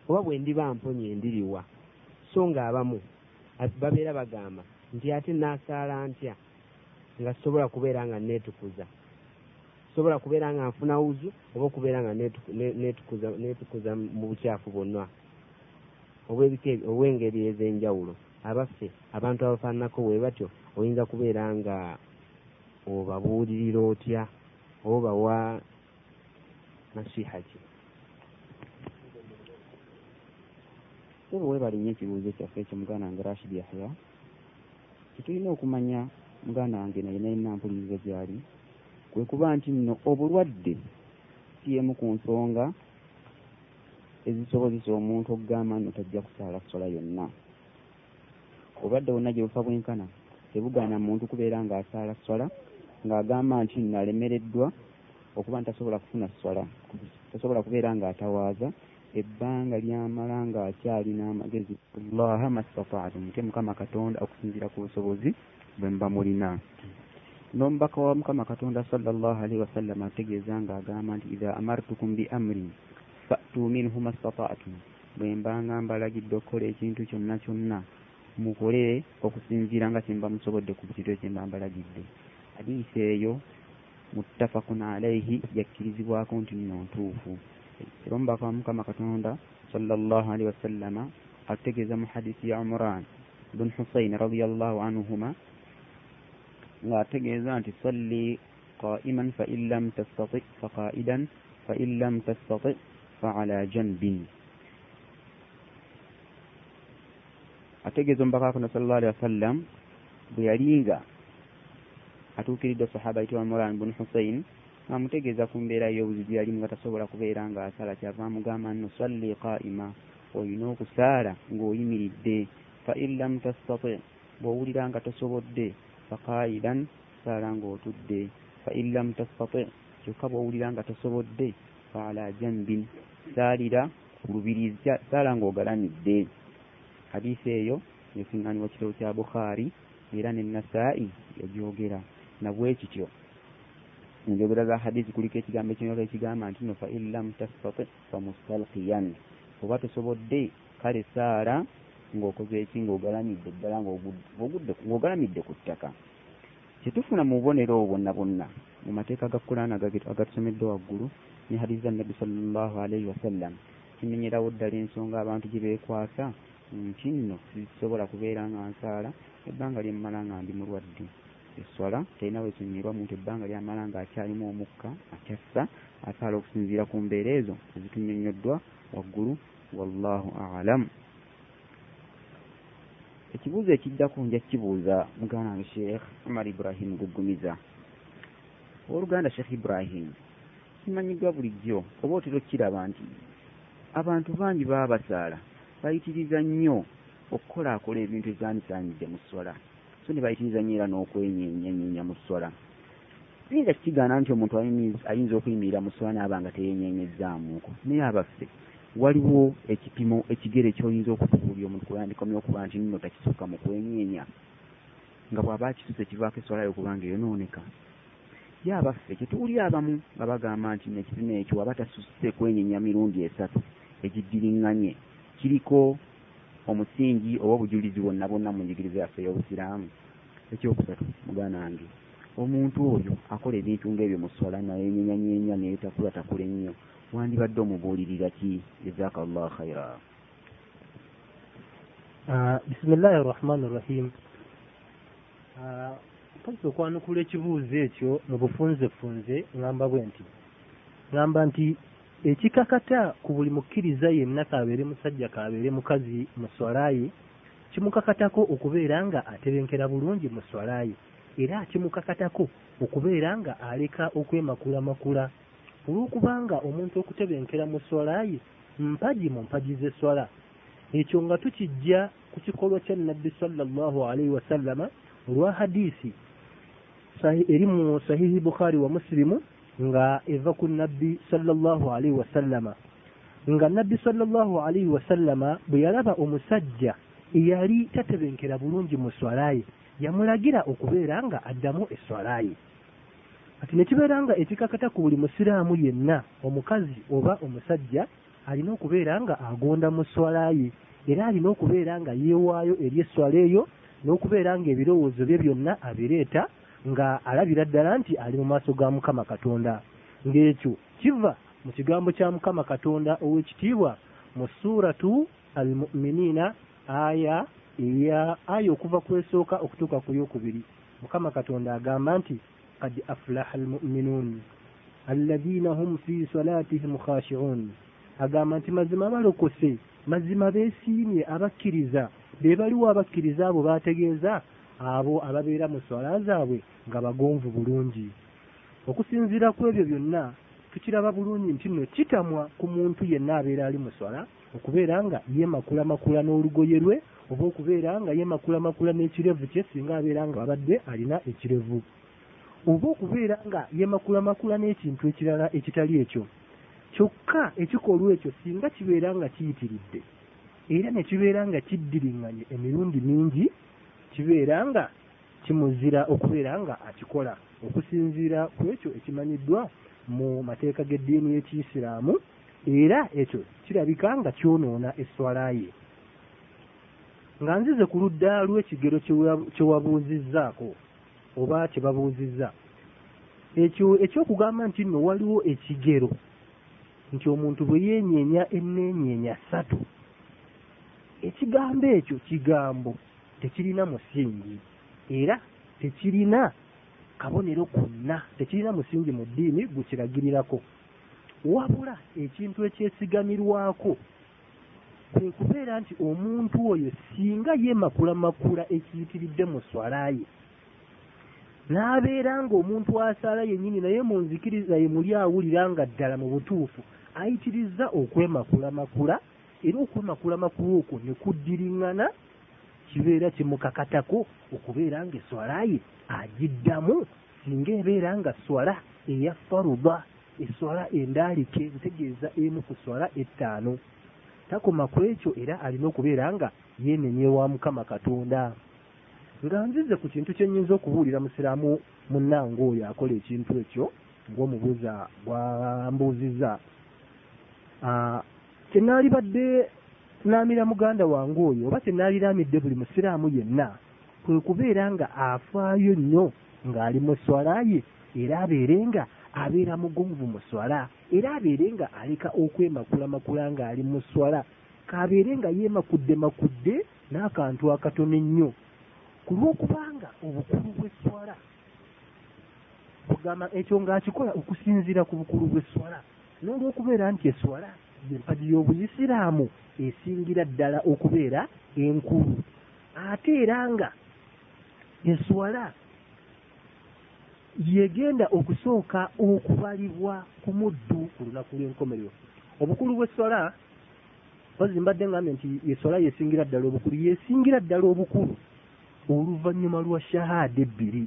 oba bwe ndiba mponye ndiriwa so ng'abamu babeera bagamba nti ate naasaala ntya nga sobola kubeera nga neetukuza? Sobola kubeera nga nfuna wuzu oba okubeera nga neetukuza mu bukyafu bwonna? Obwebika obw'engeri ez'enjawulo abaffe abantu abafaananako bwe batyo oyinza kubeera nga obabuulirira otya obawa nasiha ki sebo webali nnyo ekibuuzo kyaffe ekyo muganda wange rashid yahya. Kitulina okumanya muganda wange naye nalina mpuliriza gyali kwe kuba nti nno obulwadde si emu ku nsonga ezisobozesa omuntu okugamba nno tajja kusaala kusola yonna obulwadde bwonna gye bufa bwenkana tebugaana muntu kubeera ng'asaala sola ng'agamba nti nno alemereddwa okuba ntasobola kufuna sola tasobola kubeera ng'atawaaza ebbanga lyamala ng'akyalina amagezi allaha mastataatum mutye mukama katonda okusinziira ku busobozi bwe muba mulina. N'omubaka wa mukama katonda sallallahu alaihi wasallama ategeeza ng'agamba nti idha amartukum bi amrin fatu minhu mastataatum bwe mbanga mbalagidde okukola ekintu kyonna kyonna mukole okusinziira nga kyemba musobodde ku bukintu ekyemba mbalagidde hadiisi eyo muttafakun alaihi yakkirizibwako nti nno ntuufu. Era omubaka wa mukama katonda sallallahu alaihi wasallama ategeeza mu hadisi ya umran bun husain radiallahu anhuma ng'ategeeza nti salli qaiman fa in lam tastati fa qaidan fa in lam tastati fa ala janbin. Ategeeza omubaka katonda sallallahu alaihi wasallam bwe yalinga atuukiridde sahaba ayitibwa moran bun husain amutegeeza ku mbeera y'obuzibu yalimu nga tasobola kubeera ng'asala kyava amugamba nno salli qaima olina okusaala ng'oyimiridde fa in lam tastati bw'owulira nga tosobodde fa qaidan saala ng'otudde fa in lam tastati kyokka bw'owulira nga tosobodde fa ala jambin saalira ku lubirizi saala ng'ogalamidde hadisi eyo yesiŋŋanibwa kitabo kya bukhaari era ne nasaa'i yagyogera nabwe kityo enjogera za hadisi kuliko ekigambo ekyoyoka ekigamba nti no fa in lam tastati fa mustalqiyan. Oba tosobodde kale saala ng'okoze eki ng'ogalamidde ddala ng'ogalamidde ku ttaka. Kyetufuna mu bubonero obwo bwonna bwonna mu mateeka ga kulaana agatusomeddwa waggulu ne hadisi za nabbi sallallahu alaihi wasallam kimenyerawo ddala ensonga abantu gye beekwasa nti nno sisobola kubeera nga nsaala ebbanga lyemmala nga ndi mulwadde eswala talina wesonyerwa muntu ebbanga lyamala nga akyalimu omukka akyassa asaala okusinziira ku mbeera ezo ezitunyonyoddwa waggulu wallahu alam. Ekibuuzo ekiddako nja kibuuza muganda wange sheekh umar ibrahimu gugumiza owooluganda sheekh ibrahimu kimanyibwa bulijjo oba otera okiraba nti abantu bangi baba basaala bayitiriza nnyo okukolaakola ebintu ebyanisaanidde mu swala so ne bayitiriza nnyo era n'okwenyenyanyeenya mu swala ayinza kikigaana nti omuntu ayinza okuyimirira mu swala naaba nga teyenyenyezzaamuuko naye abaffe waliwo ekipimo ekigere kyoyinza okutubuulya omuntu kuyandikomya okuba nti nno takisukka mu kwenyeenya. Nga bw'aba akisuse kivaako eswala yo okuba nga eyonooneka ye abaffe kyetuwulya abamu nga bagamba nti nekipimo ekyo waba tasusse kwenyenya mirundi esatu egiddiriŋŋanye kiriko omusingi oba obujulizi bwonna bwonna mu njigiriza yaffe ey'obusiraamu ekyokusatu muganda wange. Omuntu oyo akola ebintu ng'ebyo mu swala nayenyenyanyeenya naye takula takula ennyo. Wandibadde omubuulirira ki? Jazaka llahu khaira bisimillahi arrahmani irrahim mpazisa okwanukula ekibuuzo ekyo mu bufunzefunze ŋŋamba bwe nti ŋŋamba nti ekikakata ku buli mukkiriza yenna kabeere musajja kabeere mukazi mu swalaye kimukakatako okubeera nga atebenkera bulungi mu swalaye era kimukakatako okubeera nga aleka okwemakuulamakula olw'okubanga omuntu okutebenkera mu swalaye mpagi mu mpagi z'eswala ekyo nga tukijja ku kikolwa kya nabbi sallallahu alaihi wasallama olwa hadiisi eri mu sahihi bukhari wa musilimu nga eva ku nabbi sallallahu alaihi wasallama nga nabbi sallallahu alaihi wasallama bwe yalaba omusajja eyali tatebenkera bulungi mu swala ye yamulagira okubeera nga addamu eswala ye kati ne kibeera nga ekikakata ku buli musiraamu yenna omukazi oba omusajja alina okubeera nga agonda mu swala ye era alina okubeera nga yeewaayo eri eswala eyo n'okubeera nga ebirowoozo bye byonna abireeta nga alabira ddala nti ali mu maaso ga mukama katonda. Ng'ekyo kiva mu kigambo kya mukama katonda ow'ekitiibwa mu suuratu almuminiina aya eya aya okuva ku esooka okutuuka ku yokubiri mukama katonda agamba nti qad aflaha almuminuun alladhiina hum fi salatihim khashi'uun agamba nti mazima balokose mazima beesiimye abakkiriza be baliwo abakkiriza abo bategeeza abo ababeera mu swala zaabwe nga bagonvu bulungi. Okusinziira ku ebyo byonna tukiraba bulungi nti nno kitamwa ku muntu yenna abeera ali mu swala okubeera nga yemakulamakula n'olugoye lwe oba okubeera nga yemakulamakula n'ekirevu kye singa abeera nga abadde alina ekirevu. Oba okubeera nga yemakulamakula n'ekintu ekirala ekitali ekyo. Kyokka ekikolwa ekyo singa kibeera nga kiyitiridde era ne kibeera nga kiddiriŋŋanye emirundi mingi kibeera nga kimuzira okubeera nga akikola. Okusinziira ku ekyo ekimanyiddwa mu mateeka g'eddiini y'ekiyisiraamu era ekyo kirabika nga kyonoona esswala ye. Nga nzize ku ludda lw'ekigero kye wabuuzizzaako oba kye babuuzizza ekyo ekyokugamba nti nno waliwo ekigero nti omuntu bwe yeenyeenya enneenyeenya ssatu ekigambo ekyo kigambo tekirina musingi. Era tekirina kabonero konna tekirina musingi mu ddiini gukiragirirako wabula ekintu ekyesigamirwako kwe kubeera nti omuntu oyo singa yemakulamakula ekiyitiridde mu swala ye n'abeera nga omuntu asala yennyini naye mu nzikiriza ye muli awulira nga ddala mu butuufu ayitiriza okwemakulamakula era okwemakulamakula okwo ne kuddiriŋŋana kibeera kimukakatako okubeera nga eswala ye agiddamu singa ebeera nga swala eya faruba eswala endaalike ntegeeza emu ku swala ettaano. Takoma ku ekyo era alina okubeera nga yeenenye wa mukama katonda. Nga nzize ku kintu kye nnyinza okubuulira musiraamu munnange oyo akola ekintu ekyo ng'omubuuza bwambuuzizza kyenaalibadde naamira muganda wange oyo oba kyenaaliraamidde buli musiraamu yenna kwe kubeera nga afaayo nnyo ng'ali mu swala ye era abeere nga abeera mugonvu mu swala era abeere nga aleka okwemakulamakula ng'ali mu swala kaabeere nga yeemakudde makudde n'akantu akatono ennyo. Ku lw'okubanga obukulu bw'esswala kugamba ekyo ng'akikola okusinziira ku bukulu bw'esswala n'olw'okubeera nti esswala y'empagi y'obuyisiraamu esingira ddala okubeera enkulu. Ate era nga esswala yegenda okusooka okubalibwa ku muddu ku lunaku lw'enkomerero. Obukulu bw'esswala ozi mbadde ngambye nti esswala yesingira ddala obukulu yesingira ddala obukulu oluvannyuma lwa shahada ebbiri.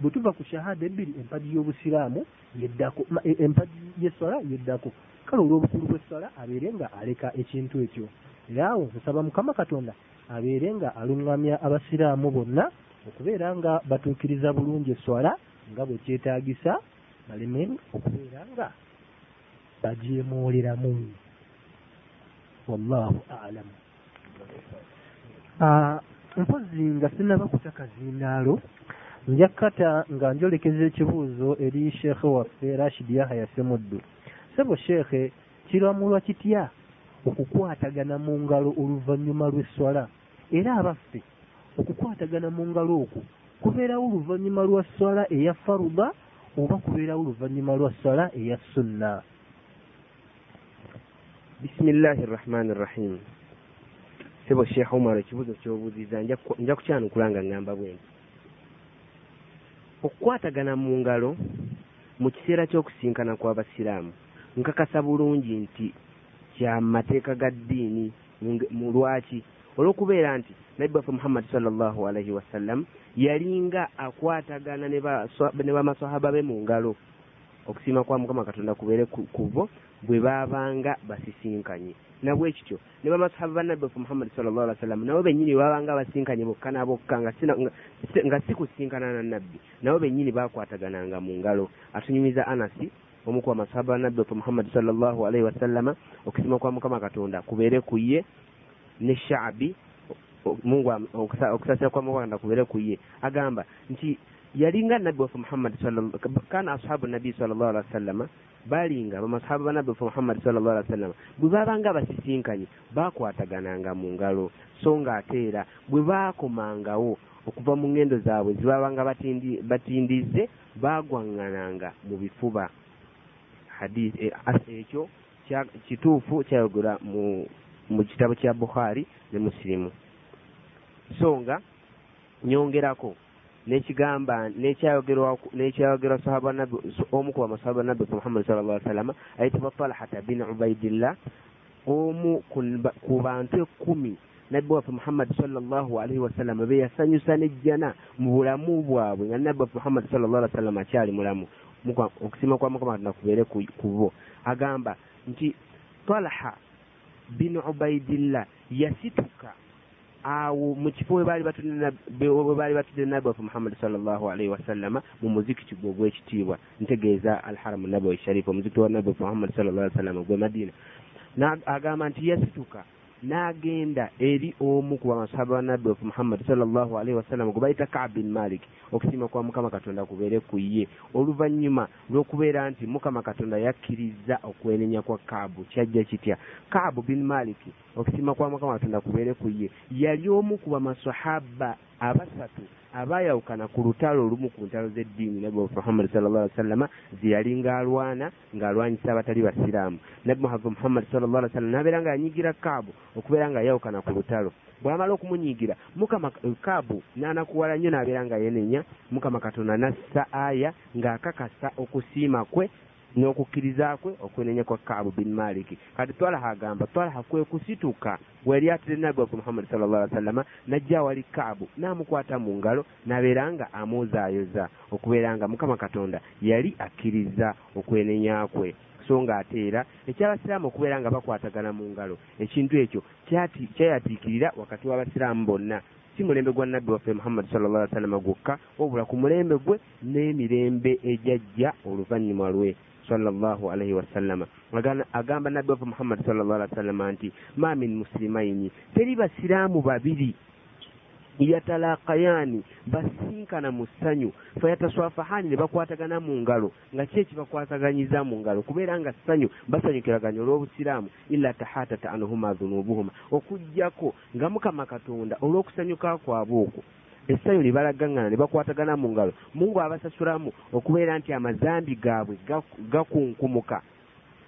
Bwe tuva ku shahada ebbiri empagi y'obusiraamu yeddako empagi y'esswala yeddako kale olw'obukulu bw'esswala abeere nga aleka ekintu ekyo. Era awo nsaba mukama katonda abeere nga aluŋŋamya abasiraamu bonna okubeera nga batuukiriza bulungi esswala nga bwe kyetaagisa baleme okubeera nga bajeemooleramu wallahu alamu mpozi nga sinaba kutaka zindaalo nja kata nga njolekeza ekibuuzo eri sheekhe waffe rashid yahaya semuddu sebo sheekhe kiramulwa kitya okukwatagana mu ngalo oluvannyuma lw'esswala. Era abaffe okukwatagana mu ngalo okwo kubeerawo oluvannyuma lwa swala eya faruba oba kubeerawo oluvannyuma lwa swala eya sunna. Bisimillahi rrahmani rrahim sebo sheekh omar ekibuuzo kyobuuziza nja kukyanukula nga ngamba bwenti. Okukwatagana mu ngalo mu kiseera ky'okusinkana kw'abasiraamu nkakasa bulungi nti kya mateeka ga ddiini mu lwaki? Olw'okubeera nti nabbi waffe muhammadi salllahu alaihi wasallam yalinga akwatagana ne bamasahaba be mu ngalo. Okusiima kwa mukama katonda kubeere ku bo bwe baabanga basisinkanye. Nabwe kityo ne bamasahaba ba nabbi waffe muhammadi sallallahu alaihi wasallam nabo bennyini babanga basinkanye bokka na bokka nga si- kusinkana na nabbi nabo bennyini bakwatagananga mu ngalo. Atunyumiza anasi omu ku bamasahaba ba nabbi waffe muhammadi sallallahu alaihi wasallama okusiima kwa mukama katonda kubeere ku ye ne shaabi mungu okusasira kwa mukama katonda kubeere ku ye. Agamba nti yalinga nabbi waffe muhammadi kana ashabu nabii sallallahu alaihi wasallama balinga bamasahaba ba nabbi waffe muhammadi sallallahu alaihi wasallama bwe babanga basisinkanye bakwatagananga mu ngalo. So ng'ate era bwe baakomangawo okuva mu ngendo zaabwe zebabanga batindi- batindize baagwaŋŋananga mu bifuba ekyo kya- kituufu kyayogera mu kitabo kya bukhari ne musilimu so nga nyongerako nekigamba nekyayogerwa omu ku bamasahaba nabbi muhammad sallallahu alaihi wasallam ayitibwa talhata bin ubaidillah omu ku bantu ekkumi nabbi waffe muhammadi sallallahu alaihi wasallama be yasanyusa nejjana mu bulamu bwabwe nga nabbi waffe muhammadi sallallahu alaihi wasallama akyali mulamu okusiima kwa mukama katonda kubeere ku bo. Agamba nti talha bin ubaidillah yasituka awo mu kifo we baali batudde nab- be- we baali batudde nabbi waffe muhammadi sallallahu alaihi wasallama mu muzikiti gwe ogw'ekitiibwa ntegeeza alharamu nabawi sharifu omuzikiti wa nabbi waffe muhammadi sallallahu alaihi wasallama gwe madiina Na- agamba nti yasituka n'agenda eri omu ku bamasahaba ba nabbi waffe muhammadi sallallahu alaihi wasallama gwe bayita kaab bin malik okusiima kwa mukama katonda kubeere ku ye. Oluvannyuma lw'okubeera nti mukama katonda yakkiriza okwenenya kwa kaabu kyajja kitya? Kaabu bin maliki okusiima kwa mukama katonda kubeere ku ye. Yali omu ku bamasahaba abasatu abaayawukana ku lutalo olumu ku ntalo z'eddiini nabbi waffe muhammadi sallallahu alaihi wasallama ze yali ng'alwana ng'alwanyisa abatali basiraamu. Nabbi waffe muhammadi sallallahu alaihi wasallam n'abeera nga yanyigira kaabu okubeera nga yawukana ku lutalo. Bw'amala okumunyigira mukama kaabu n'anakuwala nnyo n'abeera nga yenenya mukama katonda nassa aya ng'akakasa okusiima kwe n'okukkiriza kwe okwenenya kwa kaabu bin maliki kati twalaha agamba twalaha kwe kusituka. Bweyali atire nabbi waffe muhammadi sallallahu alaihi wasallama najja awali kaabu n'amukwata mu ngalo n'abeera nga amuzaayoza okubeera nga mukama katonda yali akkiriza okwenenya kwe. So ng'ate era ekyabasiraamu okubeera nga bakwatagana mu ngalo ekintu ekyo kyayatiikirira wakati w'abasiraamu bonna. Si mulembe gwa nabbi waffe muhammadi sallallahu alaihi wasallama gwokka wabula ku mulembe gwe n'emirembe ejajja oluvannyuma lwe sallallahu alaihi wasallama agamba nabbi waffe muhammadi sallallahu alaihi wasallama nti ma min musilimaini teri basiraamu babiri yatalaqayani basinkana mu ssanyu. Fayataswafahani ne bakwatagana mu ngalo. Nga ki ekibakwataganyiza mu ngalo? Kubeera nga ssanyu basanyukiraganya olw'obusiraamu illa tahatata anhuma dhunubuhuma. Okugjako nga mukama katonda olw'okusanyuka kwabwe okwo essanyu lye balagaŋŋana ne bakwatagana mu ngalo. Mungu abasasulamu okubeera nti amazambi gaabwe gaku- gakunkumuka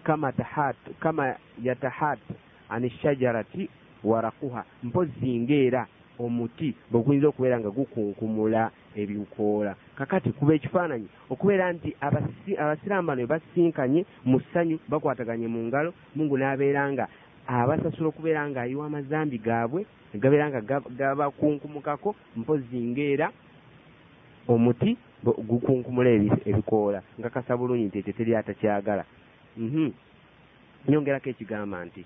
kama tahat kama yatahat ani shajarati warakuha mpozi ngaera omuti bwe guyinza okubeera nga gukunkumula ebikoola kakati kuba ekifaananyi okubeera nti abasi- abasiraamu bano basinkanye mu ssanyu bakwataganye mu ngalo mungu n'abeera nga abasasula okubeera nga ayiwa amazambi gaabwe ne gabeera nga gab- gabakunkumukako mpozi ngaera omuti gukunkumula ebi- ebikoola. Nga kasa bulungi nti ekyo teri atakyagala Mhm. nyongerako ekigamba nti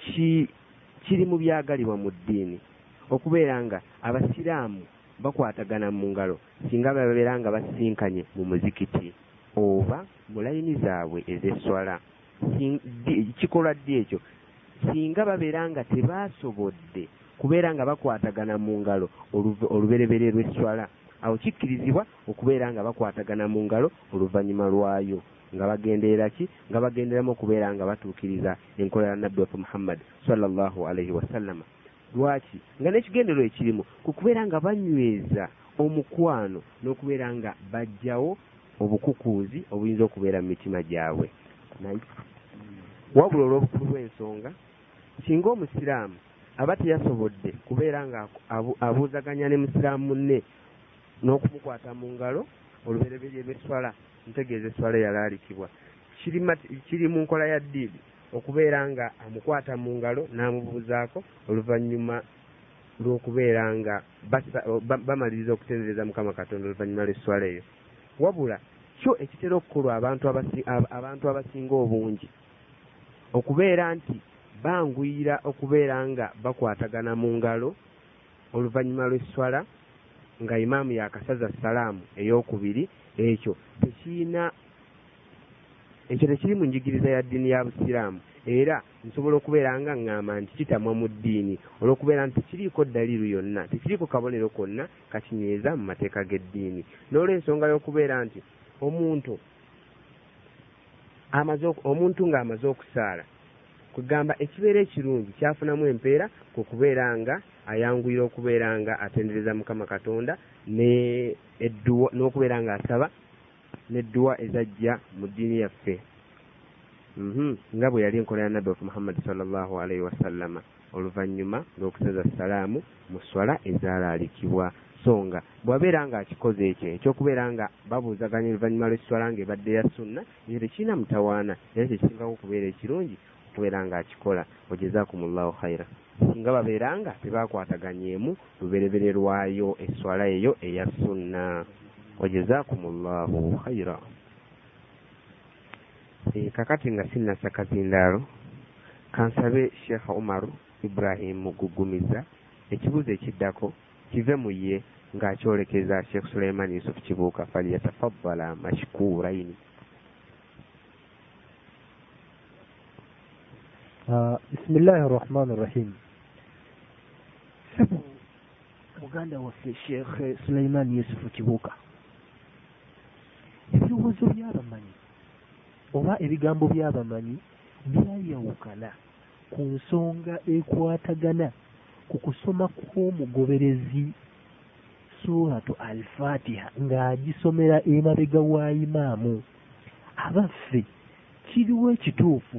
ki- kiri mu byagalibwa mu ddiini okubeera nga abasiraamu bakwatagana mu ngalo singa babeera nga basinkanye mu muzikiti oba mu layini zaabwe di- kikolwa ddi ekyo? Singa babeera nga tebaasobodde kubeera nga bakwatagana mu ngalo oluberebere lw'eswala awo kikkirizibwa okubeera nga bakwatagana mu ngalo oluvannyuma lwayo. Nga bagenderera ki? Nga bagenderamu okubeera nga batuukiriza enkola ya nabbi waffe muhammadi sallallahu alaihi wasallama lwaki? Nga n'ekigendero ekirimu ku kubeera nga banyweza omukwano n'okubeera nga bajjawo obukukuuzi obuyinza okubeera mu mitima gyabwe. Naye, wabula olw'obukulu bw'ensonga singa omusiraamu aba teyasobodde kubeera nga abu- abuuzaganya ne musiraamu munne n'okumukwata mu ngalo olubereberye lw'eswala ntegeeza eswala eyalaalikibwa. Kiri mati- kiri mu nkola ya ddiini okubeera nga amukwata mu ngalo n'amubuuzaako oluvannyuma lw'okubeera nga bamaliriza okutendereza mukama katonda oluvannyuma lw'esswala eyo. Wabula kyo ekitera okukolwa abantu abasinga obungi okubeera nti banguyira okubeera nga bakwatagana mu ngalo oluvannyuma lw'esswala nga imaamu yakasaza salaamu ey'okubiri ekyo tekiina ekyo tekiri mu njigiriza ya ddiini ya busiraamu. Era nsobola okubeera nga ŋŋamba nti kitamwa mu ddiini olw'okubeera nti tekiriiko ddaliiru yonna tekiriiko kabonero konna kakinyweza mu mateeka g'eddiini. N'olw'ensonga y'okubeera nti omuntu omuntu ng'amaze okusaala. Kugamba ekibeera ekirungi kyafunamu empeera kwe kubeera nga ayanguyira okubeera nga atendereza mukama katonda n'okubeera nga asaba n'edduwa ezajja mu ddiini yaffe. Mhm. nga bwe yali enkola ya nabbi waffe muhammadi sallallahu alaihi wasallama oluvannyuma lw'okusaza salaamu mu swala ezaalaalikibwa so nga bw'abeera nga akikoze ekyo ekyokubeera nga babuuzaganya oluvannyuma lw'esswala nga ebadde ya sunna ekyo tekirina mutawaana. Era kyekisingako okubeera ekirungi okubeera nga akikola wajazakumullahu khaira singa babeera nga tebakwataganyeemu luberebere lwayo esswala eyo eya sunna. Wajazakumullahu khaira Eh, kakati nga sinnasa kazindaalo kansabe sheekh umaru ibrahim mugugumiza ekibuuzo ekiddako kive mu ye ng'akyolekeza sheekh suleiman yusuf kibuuka falyatafaddala mashkuraini. Ah, bisimillahi arrahmani irrahim sebo muganda waffe sheekh suleiman yusufu kibuuka ebirowoozo by'abamanyi oba ebigambo by'abamanyi byayawukana ku nsonga ekwatagana ku kusoma kw'omugoberezi suratu al fatiha ng'agisomera emabega wa imaamu. Abaffe kiriwo ekituufu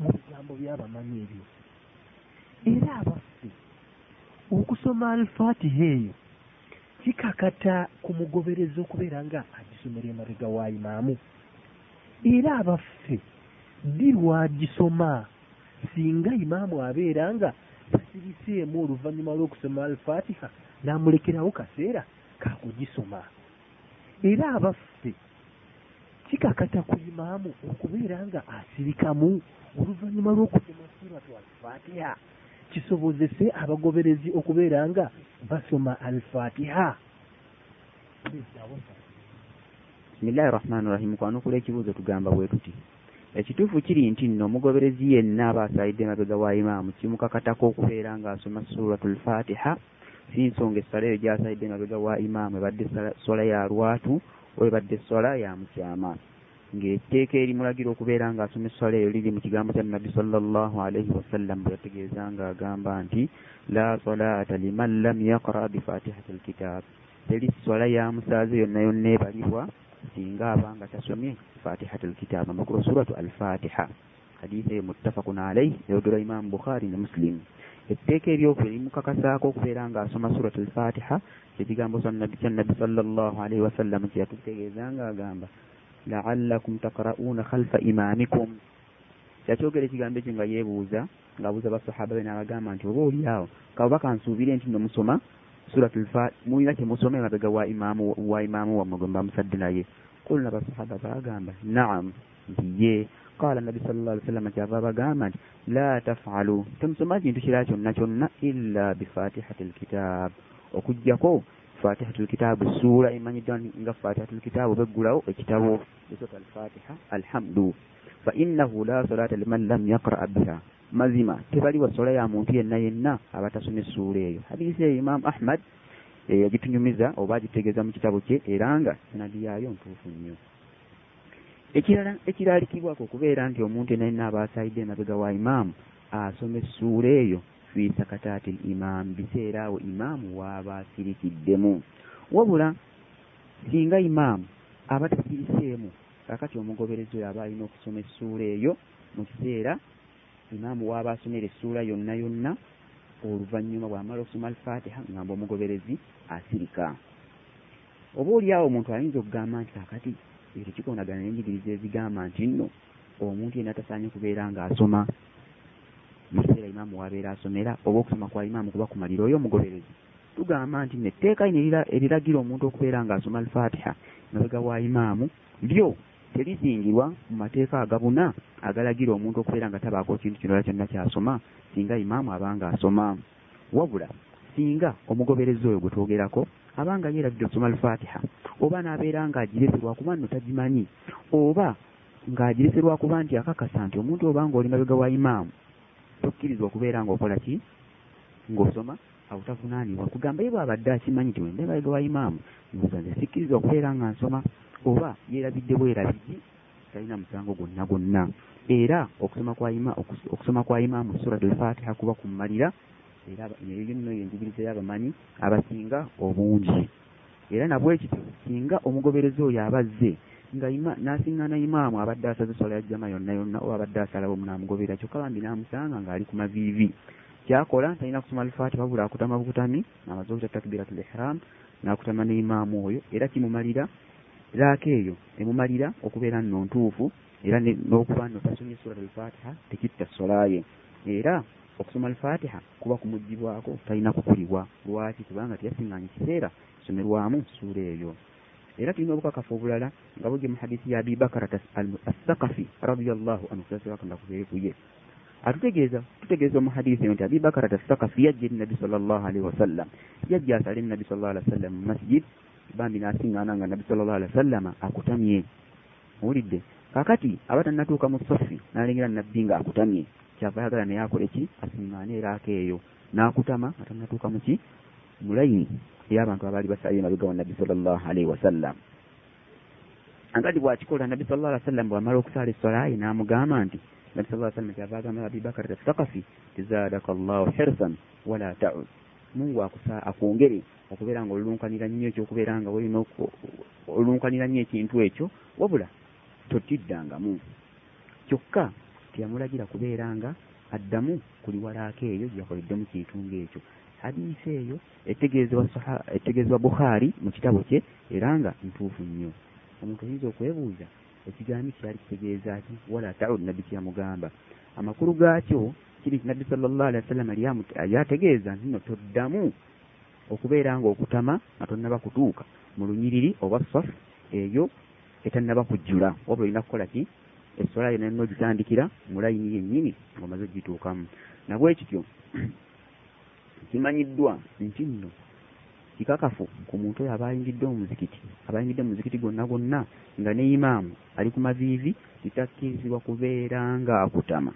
mu bigambo by'abamanyi ebyo? Era abaffe okusoma al fatiha eyo kikakata ku mugoberezi okubeera nga agisomera emabega wa imaamu. Era abaffe ddi lwagisoma singa imaamu abeera nga tasiriseemu oluvannyuma lw'okusoma al fatiha n'amulekerawo kaseera kakugisoma era abaffe kikakata ku imaamu okubeera nga asirikamu oluvannyuma lw'okusoma suratu al fatiha kisobozese abagoberezi okubeera nga basoma al fatiha bisimillahi rahmani rahim kwanukula ekibuuzo tugamba bwe tuti ekituufu kiri nti nno omugoberezi yenna aba asalidde emabega wa imaamu kimukakatako okubeera ng'asoma suratul fatiha si nsonga essala eyo gy'asalidde emabega wa imaamu ebadde swala ya lwatu oba ebadde swala ya mukyama. Ng'etteeka erimulagira okubeera ng'asoma esswala eyo liri mu kigambo kya nabbi sallallahu alaihi wasallam bwe yategeeza ng'agamba nti la salaata liman lam yaqra bifatihati lkitab teri swala ya musaazi yonna yonna ebalibwa singa abanga tasomye fatihati lkitab amakulu suratu alfatiha. Hadisi eyo muttafaqun alaihi eyogerwa imamu bukhari ne muslim. Etteeka eryoku erimukakasaako okubeera ng'asoma suratu alfatiha kyekigambo kya nabbi sallallahu alaihi wasallam kyeyatutegeeza ng'agamba laallakum taqra'uuna khalfa imamikum. Yakyogera ekigambo ekyo nga yeebuuza ng'abuuza basahaba be n'abagamba nti oba oli awo? Kaba kansuubire nti no musoma suratul fa mulina kyemusoma emabega wa imaamu wa imaamu wammwe gwe mba musadde naye. Kulna basahaba baagamba naam nti ye qala nabi sallallahu alaihi wasallam kyava bagamba nti la tafalu. Temusoma kintu kira kyonna kyonna illa bifatihati lkitab okugjako fatihatu lkitaabu suura emanyiddwa nga fatihatu lkitaabu beggulawo ekitabo esota alfatiha alhamdu. Fa innahu la salata liman lam yaqra biha mazima. Tebaliwa sola ya muntu yenna yenna abatasoma essuula eyo. Hadisi eyo imamu ahmad yagitunyumiza oba agitegeeza mu kitabo kye era nga sanadi yaayo ntuufu nnyo. Ekiraalikibwako okubeera nti omuntu yenna yenna aba asaayidde emabega wa imaamu asoma essuula eyo fi sakataati imaamu biseera awo imaamu waaba asirikiddemu. Wabula singa imaamu aba tasiriseemu kakati omugoberezi oyo aba alina okusoma essuula eyo mu kiseera imaamu waaba asomera essuula yonna yonna oluvannyuma bw'amala okusoma alfatiha ngamba omugoberezi asirika. Oba oli awo omuntu ayinza okugamba nti kakati ekyo kikondagana n'enjigiriza ezigamba nti nno omuntu yenna tasaanye kubeera ng'asoma. Mu kiseera imaamu wabeera asomera oba okusoma kwa imaamu kuba kumalira oyo omugoberezi. Tugamba nti netteeka lino eriragira omuntu okubeera ng'asoma alfatiha mabega wa imaamu lyo terizingirwa mu mateeka agabuna agalagira omuntu okubeera nga tabaako kintu kirala kyonna kyasoma singa imaamu abanga asoma wabula singa omugoberezi oyo gwe twogerako abanga yeerabidde okusoma alfatiha oba n'abeera ng'agireserwa kuba nno tagimanyi oba ng'agireserwa kuba nti akakasa nti omuntu oba ng'oli mabega wa imaamu tokkirizwa okubeera ng'okola ki? Ng'osoma awutavunaanibwa kugamba ye bw'abadde akimanyi ti wenda mabega wa imaamu mbuuza nze sikkirizwa okubeera nga nsoma oba yeerabidde bwerabigi talina musango gwonna gwonna. Era okusoma kwa imaamu surat alfatiha kuba kummalira era eyo yenjigiriza y'abamanyi abasinga obungi. Era nabwekityo singa omugoberezi oyo abazze nga n'asiŋŋaana imaamu abadde asaze sola yajjama yonna yonna oba abadde asalawo naamugoberera kyokka bambi n'amusanga ng'ali ku maviivi kyakola talina kusoma alfatiha wabula akutama bukutami amaze okuta takbiratul ihram n'akutama ne imaamu oyo era kimumalira laaka eyo emumalira okubeera nno ntuufu era n'okuba nno tasomye surat alfatiha tekitta solaye era okusoma alfatiha kuba kumugibwako talina kukulibwa. Lwaki? Kubanga teyasiŋŋaanya kiseera somerwamu suura eyo. Era tulina obukakafu obulala nga bugye mu hadisi ya abi bakarata assakafi radiallahu anhu sasibakanda kubeekuye atutegeeza tutegeeza mu hadisi eyo nti abi bakarata assakafi yajja eri nabbi sal llahu alaihi wasallam yajja asale eri nabbi sal llah alih wa sallam mu masjid bambi n'asiŋŋaana nga nabbi sal llah alih wa sallama akutamye. Owulidde kakati aba tannatuuka mu sofi n'alengera nabbi nga akutamye. Kyava yagala naye akole ki? Asiŋŋaane eraaka eyo n'akutama nga tannatuuka mu ki? Mu layini ey'abantu abaali basaye mabega wa nabbi sallallahu alaihi wasallam angadi bw'akikola nabbi sallallahu alaihi wasallam bw'amala okusaala essolayi n'amugamba nti nabbi sallallahu alaihi wasallam kyava agamba abibakar tasakafi tizadaka llahu hirsan wala taud. Mungu akwongere okubeera nga olulunkanira nnyo ekyokubeera nga olina olulunkanira nnyo ekintu ekyo wabula totiddangamu kyokka teyamulagira kubeera nga addamu kuli walaako eyo gyakoleddemu kintu ng'ekyo hadiisi eyo etegeezebwa bukhaari mu kitabo kye era nga ntuufu nnyo. Omuntu oyinza okwebuuza ekigambo kyali kitegeeza ki wala taud nabbi kyeyamugamba amakulu gaakyo kiri nabbi sallallahu alihi wasallama yategeeza nti nno toddamu okubeera nga okutama nga tonnaba kutuuka. Mu lunyiriri oba saf eyo etannaba kujjula. Wabula olina kukola ki? Essola yona nno ogitandikira mu layini yennyini ng'omaze ogituukamu. Nabwe kityo kimanyiddwa nti nno kikakafu ku muntu oyo aba ayingidde omuzikiti. Aba ayingidde muzikiti gwonna gwonna nga ne imaamu ali ku maviivi kitakkirizibwa kubeera nga akutama.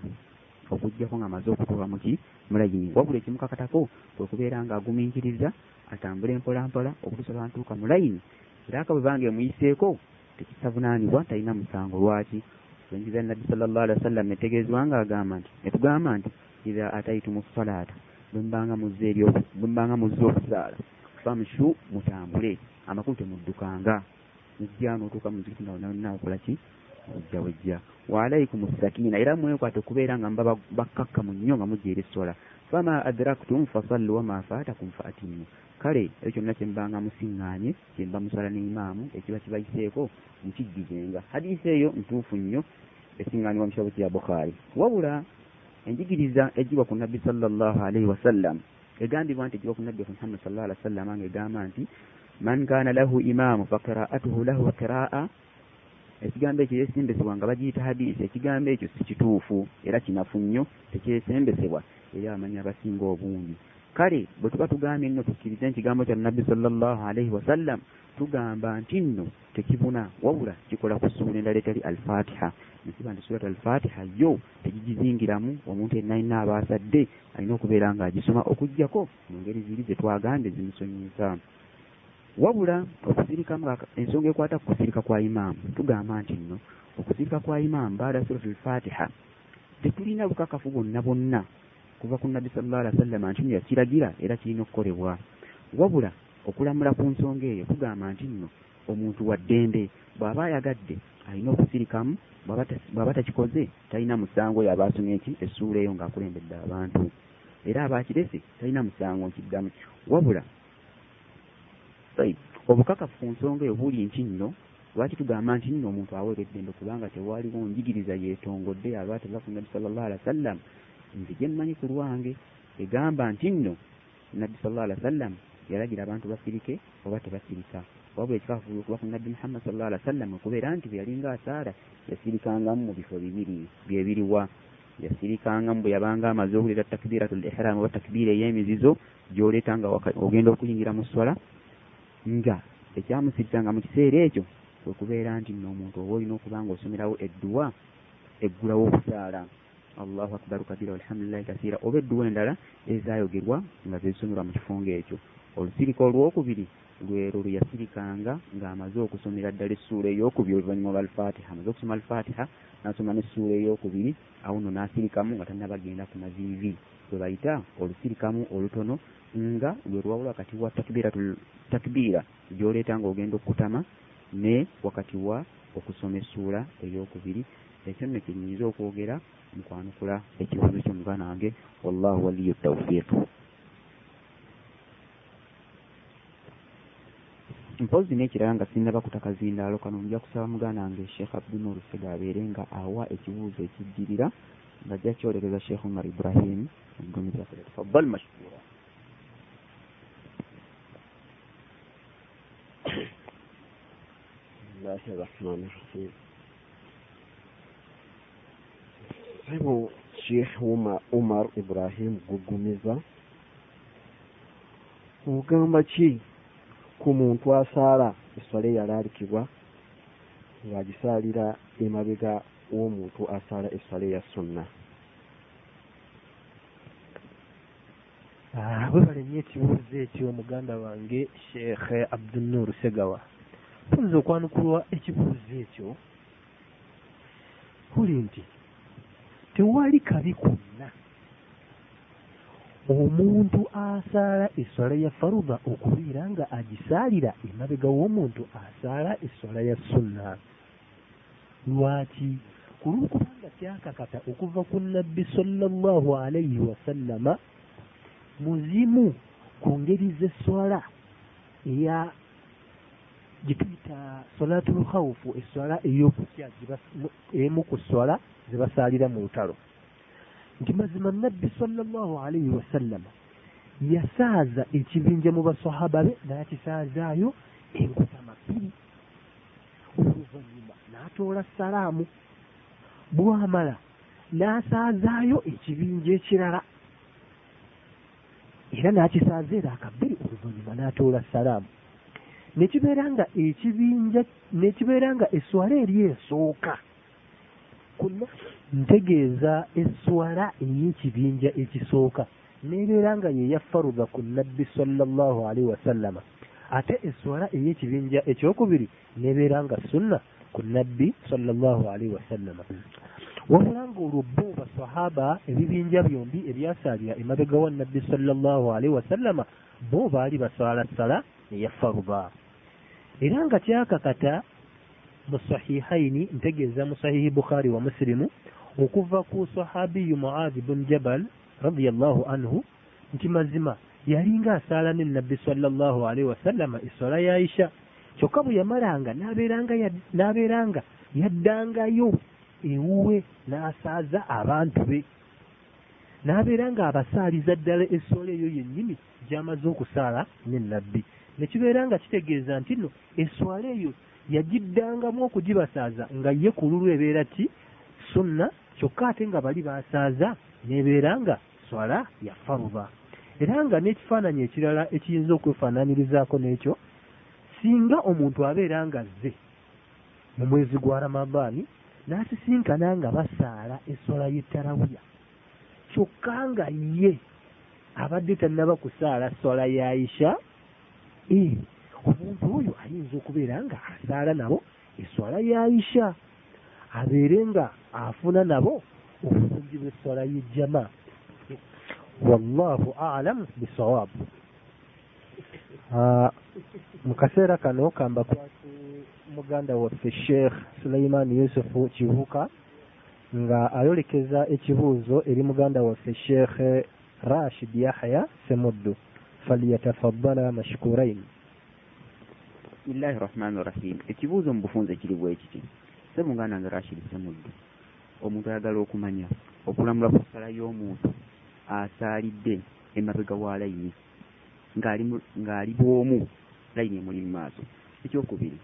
Okugjako ng'amaze okutuuka muki mulayini wabula ekimukakatako kwe kubeera nga agumiikiriza atambule mpolampola okutuusa lwantuuka mu layini. Era aka bwe banga emuyiseeko tekisavunaanibwa talina musango. Lwaki? Enjiza nabbi sallallahu alaihi wasallam etegeezebwa nga agamba nti netugamba nti iza ataitumu salaata bwe mbanga muzze okusaala famshu mutambule amakulu temuddukanga mujja n'otuuka mu zikiti nga okola ki? Ojja wejja. Waalaikum sakina era mwekwate okubeera nga mba bakkakkamu nnyo nga mujja essola. Fama adraktum fasallu wama faatakum faatimu kale ekyo kyonna kyembanga musiŋŋaanye kyemba musala n'imaamu ekiba kibayiseeko mukijjuzenga hadiisi eyo ntuufu nnyo esiŋŋaanibwa mu kitabo kya bukhaari wabula enjigiriza ejjibwa ku nabbi sallallahu alaihi wasallam egambibwa nti ejjibwa ku nabbi muhammad sallallahu alaihi wasallam nga egamba nti man kaana lahu imaamu fa qiraatuhu lahu qiraa ekigambo ekyo yeesembesebwa nga bagiyita hadiisi ekigambo ekyo si kituufu era kinafu nnyo tekyesembesebwa eri abamanyi abasinga obungi. Kale bwe tuba tugambye nno tukkirize ekigambo kya nabbi sallallahu alaihi wasallam tugamba nti nno tekibuna wabula kikola ku ssuula endala etali alfatiha nsiba nti surat alfatiha yo tegigizingiramu. Omuntu yenna alina aba asadde alina okubeera ng'agisoma okugjako mu ngeri ziri ze twagambye zimusonyesa wabula okusirikamu ensonga ekwata ku kusirika kwa imaamu tugamba nti nno okusirika kwa imaamu baada surat alfatiha tetulina bukakafu bwonna bwonna kuva ku nabbi sallallahu alaihi wasallam nti nno yakiragira era kirina okukolebwa. Wabula okulamula ku nsonga eyo tugamba nti nno omuntu wa ddembe bw'aba ayagadde alina okusirikamu bw'aba takikoze talina musango oyo aba asomye eki essuula eyo ng'akulembedde abantu. Era aba akirese talina musango nkiddamu. Wabula obukakafu ku nsonga eyo buli nti nno lwaki tugamba nti nno omuntu aweerwa eddembe kubanga tewaliwo njigiriza yeetongodde aba teva ku nabbi sallallahu alihi wasallam? Nze gye mmanyi ku lwange egamba nti nno nabbi sallallahu alihi wasallam yalagira abantu basirike oba tebasirika wabula ekikafuulu okuba ku nabbi muhammad sallallahu alihi wasallam okubeera nti bwe yalinga asaala yasirikangamu mu bifo bibiri byebiriwa yasirikangamu bwe yabanga amaze owulira takbiratul ihram oba takbiira ey'emizizo gy'oleeta nga ogenda okuyingira mu swala nga ekyamusiritanga mu kiseera ekyo kwe kubeera nti nno omuntu oba olina okuba nga osomerawo edduwa eggulawo okusaala allahu akbaru kabira walhamdulillahi kasiira oba edduwa endala ezaayogerwa nga zezisomerwa mu kifungo ekyo olusirika olwokubiri lwero lwe yasirikanga ng'amaze okusomera ddala essuula eyokubiri oluvannyuma lwa alfatiha. Amaze okusoma alfatiha n'asoma n'essuula eyokubiri awo nno n'asirikamu nga tannabagenda ku maviivi lwe bayita olusirikamu olutono nga lwe lwawula wakati wa takbiira gy'oleeta ng'ogenda okukutama ne wakati wa okusoma essuula eyokubiri. Ekyo nno kinyinza okwogera mu kwanukula ekibuzo ky'omugana wange. Wallahu waliyu tawfiiq mpozi n'ekirala nga sinnaba kutaka zindaalo kano nja kusaba muganda wange sheekh abdunur sega abeere nga awa ekibuuzo ekijjirira ng'ajja kyolereza sheekh umar ibrahim omudumizi waffe tafaddal mashkura الله الرحمن الرحيم sahibu sheikh umar ibrahim gugumiza ogamba ki Ku muntu asaala eswala eyalaalikibwa ng'agisaalira emabega w'omuntu asaala eswala eya sunna. Bwebale nnyo ekibuuzo ekyo muganda wange sheekh abdunur segawa tuyinza okwanukulwa ekibuuzo ekyo? Kuli nti tewali kabi konna omuntu asaala eswala ya faruda okubeera nga agisaalira emabega w'omuntu asaala eswala ya sunna. Lwaki? Ku lwokubanga kyakakata okuva ku nabbi sallallahu alaihi wasallama muzimu ku ngeri z'eswala eya gyetuyita solatul khawufu eswala ey'okutya emu ku swala ze basaalira mu lutalo nti mazima nabbi sallallahu alaihi wasallama yasaaza ekibinja mu basahaba be n'akisaazaayo enkutama bbiri oluvannyuma n'atoola salaamu. Bwamala n'asaazaayo ekibinja ekirala. Era n'akisaaza era akabbiri oluvannyuma n'atoola salaamu. Nekibeera nga ekibinja nekibeera nga eswala eri esooka ntegeeza eswala ey'ekibinja ekisooka nebeera nga yeya faruda ku nabbi sallallahu alaihi wasallama ate eswala ey'ekibinja ekyokubiri nebeera nga sunna ku nabbi sallallahu alaihi wasallama wabula nga olwo bo basahaba ebibinja byombi ebyasaalira emabega wa nabbi sallallahu alaihi wasallama bo baali basala sala eya faruda era nga kyakakata mu sahihaini ntegeeza mu sahihi bukhari wa musilimu okuva ku sahabiyu muadhi bun jabal radiallahu anhu nti mazima yalinga asaala ne nabbi sallallahu alaihi wasallama eswala ya aisha kyokka bwe yamalanga n'abeeranga yaddangayo ewuwe n'asaaza abantu be n'abeera nga abasaaliza ddala essola eyo yennyini gy'amaze okusaala ne nabbi nekibeera nga kitegeeza nti nno eswala eyo yagiddangamu okugibasaaza nga ye ku lulu ebeera ti sunna kyokka ate nga bali basaaza n'ebeera nga swala ya faruba. Era nga n'ekifaananyi ekirala ekiyinza okwefaananyirizaako n'ekyo singa omuntu abeera nga azze mu mwezi gwa ramadaani n'asisinkana nga basaala essola y'ettarawiya kyokka nga ye abadde tannaba kusaala sola ya aisha omuntu oyo ayinza okubeera nga asaala nabo eswala ya aisha abeere nga afuna nabo obulungi bw'eswala y'ejjama. Wallahu alamu bisawaabu mu kaseera kano kamba kwatu muganda waffe sheekh suleiman yusufu kibuka nga ayolekeza ekibuuzo eri muganda waffe sheekh rashid yahya semuddu. Falyatafaddala mashkurain bisimillahi rahmani rahim ekibuuzo mu bufunze kiri bwe kiti sebunganda nga rashid semuddu omuntu ayagala okumanya okulamula ku ssala y'omuntu asaalidde emabega wa layini ng'ali mu- ng'ali bw'omu layini emuli mu maaso. Ekyokubiri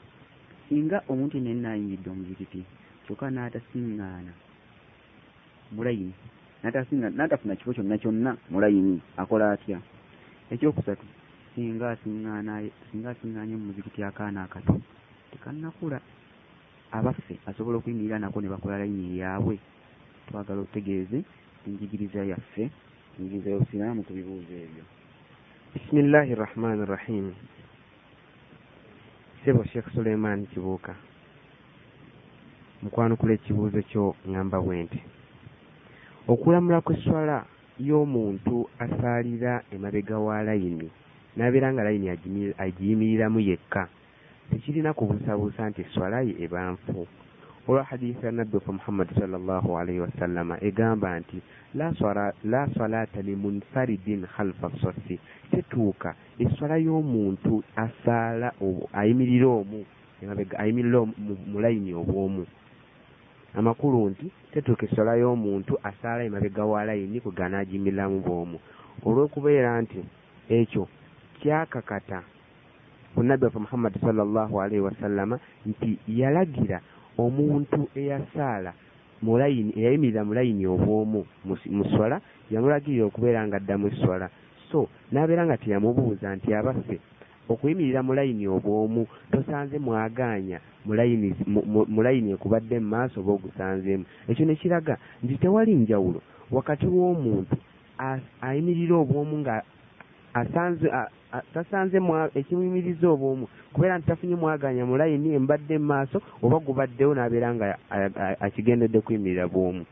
singa omuntu yenna ayingidde omuzikiti kyokka n'atasiŋŋaana mu layini n'atasiŋŋa- n'atafuna kifo kyonna kyonna mu layini akola atya? Ekyokusatu singa singa asiŋŋaanye mu muzikiti akaana akato tekannakula. Abaffe asobola okuyimirira nako ne bakola layini yaabwe. Twagala otutegeeze enjigiriza yaffe enjigiriza y'obusiraamu ku bibuuzo ebyo. Bisimillahi rahmani rahim. Sebo sheekh suleiman kibuuka mukwanukula ekibuuzo kyo ŋŋamba bwe nti okulamula kw'esswala y'omuntu asaalira emabega wa layini n'abeera nga layini agiyimiriramu yekka. Tekirina kubuusabuusa nti esswala ye eba nfu olwa hadiisi ya nabbi waffe muhammadi sallallahu alaihi wasallama egamba nti la salata limunfaridin khalfa sofi tetuuka esswala y'omuntu asaala ayimirira omu ayimirira mu- layini obw'omu amakulu nti tetuuka esswala y'omuntu asaala emabega wa layini kwegana agimiriramu bw'omu. Olw'okubeera nti ekyo kyakakata ku nabbi waffe muhammadi sallallahu alaihi wasallama nti yalagira omuntu eyasaala mu layini eyayimirira mu layini obw'omu mu swala yamulagirira okubeera nga addamu esswala so n'abeera nga teyamubuuza nti abaffe okuyimirira mu layini obw'omu tosanze mwagaanya mu layini ekubadde mu maaso oba ogusanzeemu ekyo ne kiraga nti tewali njawulo. Wakati w'omuntu ayimirira obw'omu nga asanze tasanze ekimuyimiriza obw'omu kubeera nti tafunye mwagaanya mu layini embadde mu maaso oba gubaddewo n'abeera nga akigendedde kuyimirira bw'omu.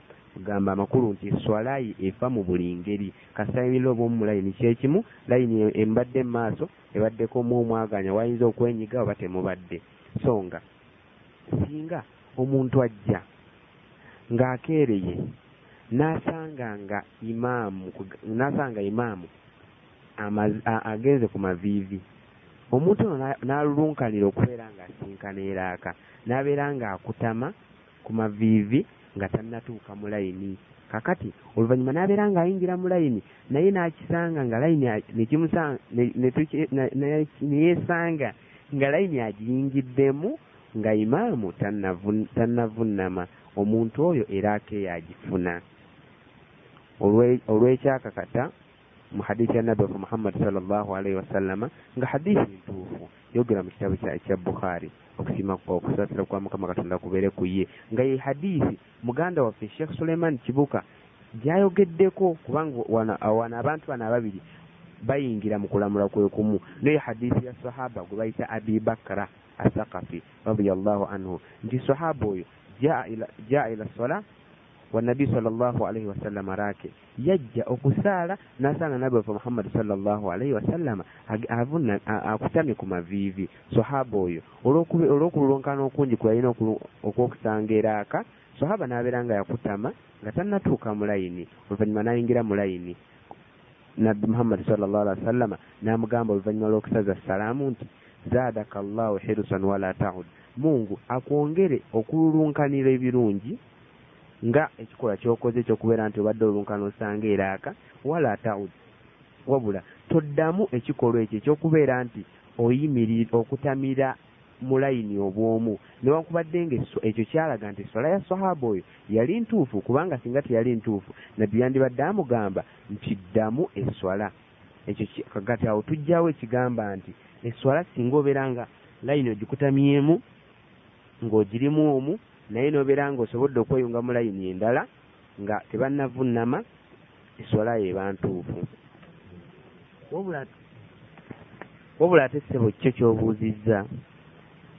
Gamba amakulu nti eswala ye efa mu buli ngeri. Kasita yimirira obw'omu mu layini kyekimu layini e- embadde mu maaso ebaddeko mu omwagaanya wayinza okwenyiga oba temubadde. So nga singa omuntu ajja ng'akeereye n'asanga nga imaamu n'asanga imaamu agenze ku maviivi. Omuntu ono na- n'alulunkanira okubeera ng'asinkana eraaka n'abeera ng'akutama ku maviivi nga tannatuuka mu layini. Kakati oluvannyuma n'abeera ng'ayingira mu layini naye n'akisanga nga layini a- ne kimusa- ne- ne tuki- ne- ne- ne yeesanga nga layini agiyingiddemu nga imaamu tannavu- tannavunnama omuntu oyo era akeeyo agifuna. Olwe- olw'ekyakakata mu hadiisi ya nabbi waffe muhammadi sallallahu alaihi wasallama nga hadiisi ntuufu. Yogera mu kitabo kya bukhaari okusima okusaasira kwa mukama katonda kubeere ku ye. Nga ye hadiisi muganda waffe sheekh suleiman kibuka gyayogeddeko kubanga wano abantu bano ababiri bayingira mu kulamula kwe kumu. Naye hadiisi ya sahaba gwe bayita abi bakara asakafi radiallahu anhu. Nti sahaba oyo jaa ila sola wannabi sallallahu alaihi wasallama raake yajja okusaala n'asanga nabbi waffe muhammadi sallallahu alaihi wasallama akutamye ku maviivi. Sahaba oyo olw'okululunkana okungi kwe yalina okw'okusanga eraaka sahaba n'abeera nga yakutama nga tannatuuka mu layini. Oluvannyuma n'ayingira mu layini. Nabbi muhammadi sallallahu alaihi wasallama n'amugamba oluvannyuma lw'okusaza salaamu nti zaadaka llahu hirusan wala taud. Mungu akwongere okululunkanira ebirungi nga ekikolwa kyokoze ekyokubeera nti obadde olunkana osanga eraaka wala taud wabula toddamu ekikolwa ekyo ekyokubeera nti oyimirira okutamira mu layini obw'omu. Newankubadde nga ekyo kyalaga nti essola ya sahaba oyo yali ntuufu kubanga singa teyali ntuufu nabbi yandibadde amugamba nti ddamu eswala ekyo kagati awo tujjawo ekigamba nti eswala singa obeera nga layini ogikutamyemu ng'ogirimu omu naye n'obeera ng'osobodde okweyunga mu layini endala nga tebannavunnama eswala yo eba ntuufu wabula ate ssebo kyo ky'obuuzizza.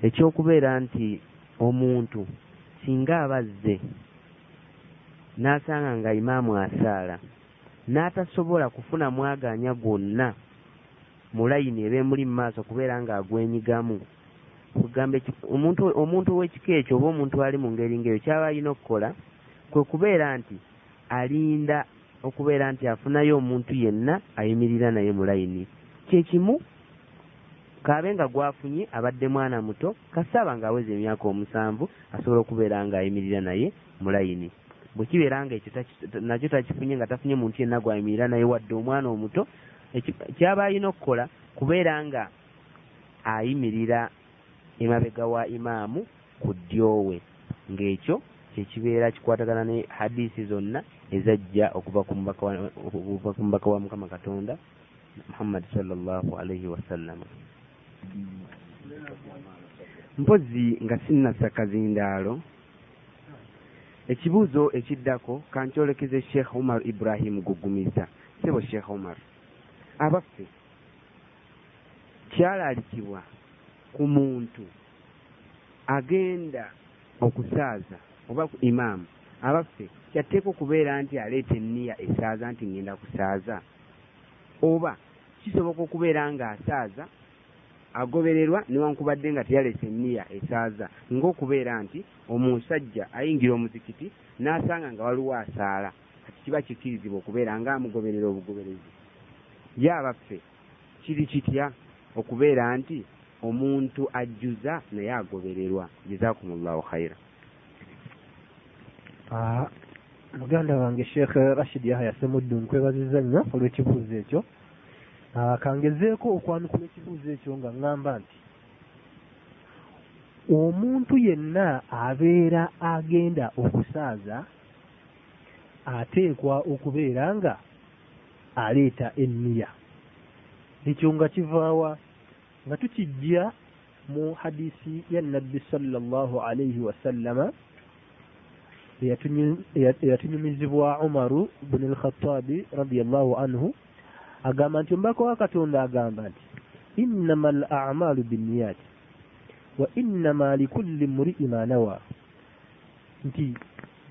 Ekyokubeera nti omuntu singa abazze n'asanga nga imaamu asaala n'atasobola kufuna mwagaanya gwonna mu layini eba emuli mu maaso kubeera ng'agwenyigamu kugamba omuntu omuntu ow'ekika ekyo oba omuntu ali mu ngeri ng'eyo kyaba alina okukola kwe kubeera nti alinda okubeera nti afunayo omuntu yenna ayimirira naye mu layini. Kyekimu kaabe nga gwafunye abadde mwana muto kasaaba ng'aweza emyaka omusanvu asobola okubeera ng'ayimirira naye mu layini. Bwe kibeera nga ekyo nakyo takifunye nga tafunye muntu yenna gwayimirira naye wadde omwana omuto kyaba alina okukola kubeera nga ayimirira emabega wa imaamu ku ddyowe. Ng'ekyo kyekibeera kikwatagana ne hadisi zonna ezajja okuva ku mubaka wa- mukama katonda muhammadi sallallahu alaihi wasallama mpozi nga sinnassa kazindaalo ekibuuzo ekiddako kankyolekeze sheekh umar ibrahim gugumiza sebo sheekh umar abaffe kyalaalikibwa ku muntu agenda okusaaza oba ku imaamu. Abaffe kyatteeka okubeera nti aleeta enniya esaaza nti ngenda kusaaza. Oba kisoboka okubeera ng'asaaza agobererwa newankubadde nga teyalesa enniya esaaza ng'okubeera nti omusajja ayingira omuzikiti n'asanga nga waliwo asaala kati kiba kikkirizibwa okubeera ng'amugoberera obugoberezi. Ye abaffe kiri kitya okubeera nti omuntu ajjuza naye agobererwa. Jazakumullahu khaira Ah, muganda wange sheekh rashid yahya semuddu nkwebaziza nnyo olw'ekibuuzo ekyo. Ah, kangezeeko okwanukula ekibuuzo ekyo nga ŋŋamba nti omuntu yenna abeera agenda okusaaza ateekwa okubeera nga aleeta enniya. Ekyo nga kivaawa nga tukijja mu hadisi ya nabbi sallallahu alaihi wasallama eyatunyu- eya- eyatunyumizibwa umaru buni alkhatabi radiallahu anhu agamba nti omubaka wa katonda agamba nti innama al amalu binniyati wa innama likulli muri'i ma nawa. Nti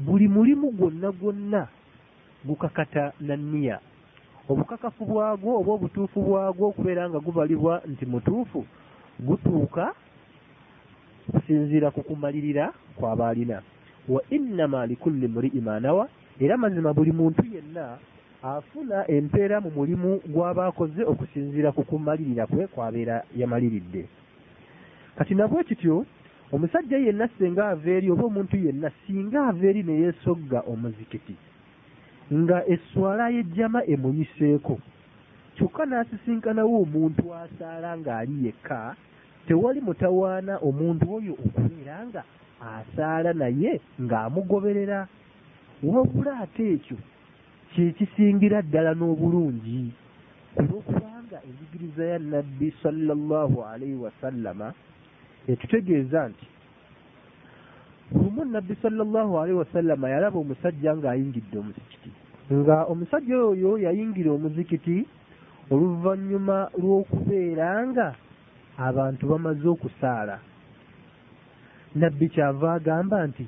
buli mulimu gwonna gwonna gukakata na nniya obukakafu bwagwo oba obutuufu bwagwo okubeera nga gubalibwa nti mutuufu gutuuka kusinziira ku kumalirira kwaba alina wa innama likulli muri'i ma nawa era mazima buli muntu yenna afuna empeera mu mulimu gw'aba akoze okusinziira ku kumalirira kwe kwabeera yamaliridde. Kati nabwe kityo omusajja yenna singa ava eri oba omuntu yenna singa ava eri ne yeesogga omuzikiti nga esswala y'ejjama emuyiseeko. Kyokka n'asisinkanawo omuntu asaala ng'ali yekka tewali mutawaana omuntu oyo okubeera nga asaala naye ng'amugoberera. Wabula ate ekyo kyekisingira ddala n'obulungi. Olwokubanga enjigiriza ya nabbi sallallahu alaihi wasallama etutegeeza nti lumu nabbi sallallahu alaihi wasallama yalaba omusajja ng'ayingidde omuzikiti nga omusajja oyo yayingira omuzikiti oluvannyuma lw'okubeera nga abantu bamaze okusaala. Nabbi kyava agamba nti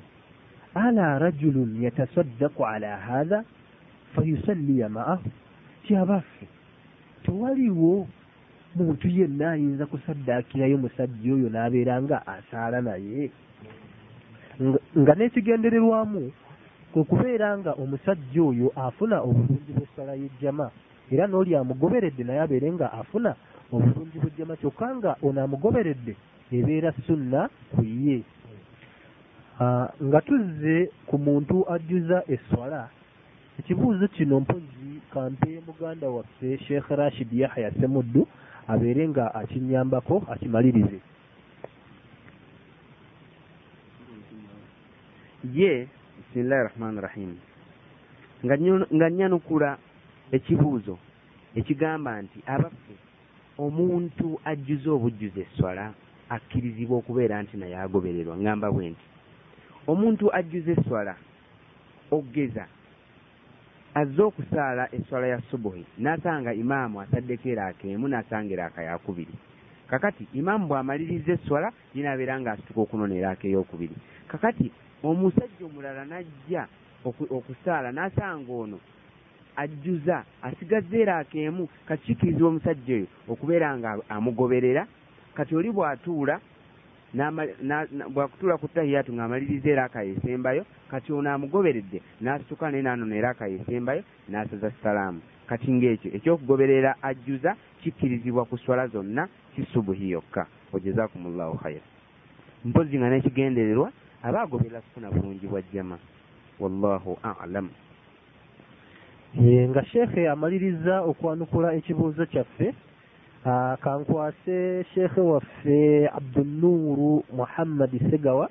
ala rajulun yatasaddaku ala hatha fayusalliya ma'ahu? Kyabaffe tewaliwo muntu yenna ayinza kusaddaakirayo musajja oyo n'abeera nga asaala naye. Nga n'ekigendererwamu kwe kubeera nga omusajja oyo afuna obulungi bw'essala y'ejjama era n'oli amugoberedde naye abeere nga afuna obulungi bw'ejjama kyokka nga ono amugoberedde ebeera sunna ku ye. Nga tuzze ku muntu ajjuza esswala ekibuuzo kino mpozi kampe muganda waffe sheekh rashid yahya semuddu abeere nga akinyambako akimalirize. Ye bisimillahi rahmani rahim nga nyanukula ekibuuzo ekigamba nti abaffe omuntu ajjuza obujjuza esswala akkirizibwa okubeera nti naye agobererwa. Ngamba bwe nti omuntu ajjuza esswala oggeza azze okusaala esswala ya subuhi n'asanga imaamu ataddeko eraaka emu n'asanga eraaka yakubiri kakati imaamu bw'amaliriza esswala yinaabeera ng'asituka okunona eraaka eyokubiri kakati omusajja omulala n'ajja oku- okusaala n'asanga ono ajjuza asigazza eraaka emu kati kikkirizibwa omusajja oyo okubeera nga amugoberera. Kati oli bw'atuula bwakutuula ku tahiyatu ng'amaliriza era akayesembayo kati ono amugoberedde n'asituka naye naanono era akayesembayo n'asaza salaamu kati ng'ekyo ekyokugoberera ajjuza kikkirizibwa ku swala zonna si subuhi yokka. Wajazakumullahu khaira mpozi nga n'ekigendererwa aba agoberera kufuna bulungi bwa jjama wallahu alam. Nga sheekhe amaliriza okwanukula ekibuuzo kyaffe kankwase sheekhe waffe abdunuuru muhammadi segawa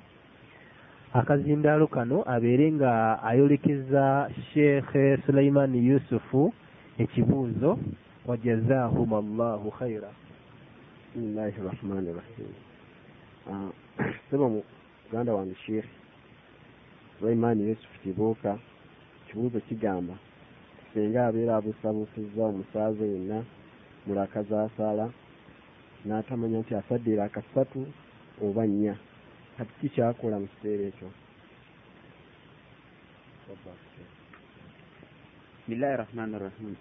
akazindaalo kano abeere nga ayolekeza sheekhe sulaimaani yusufu ekibuuzo wajazahum allahu khaira bisimillahi rahmani rahim Ah, [COUGHS] sema muganda wange sheikh sulaimaani yusufu kibuuka kibuuzo kigamba singa abeera abuusabuusizza omusaaza yenna mulaka zasaala n'atamanya nti asaddeera akasatu oba nnya. Kati kikyakola mu kiseera ekyo? Bismillahi rahmani rahim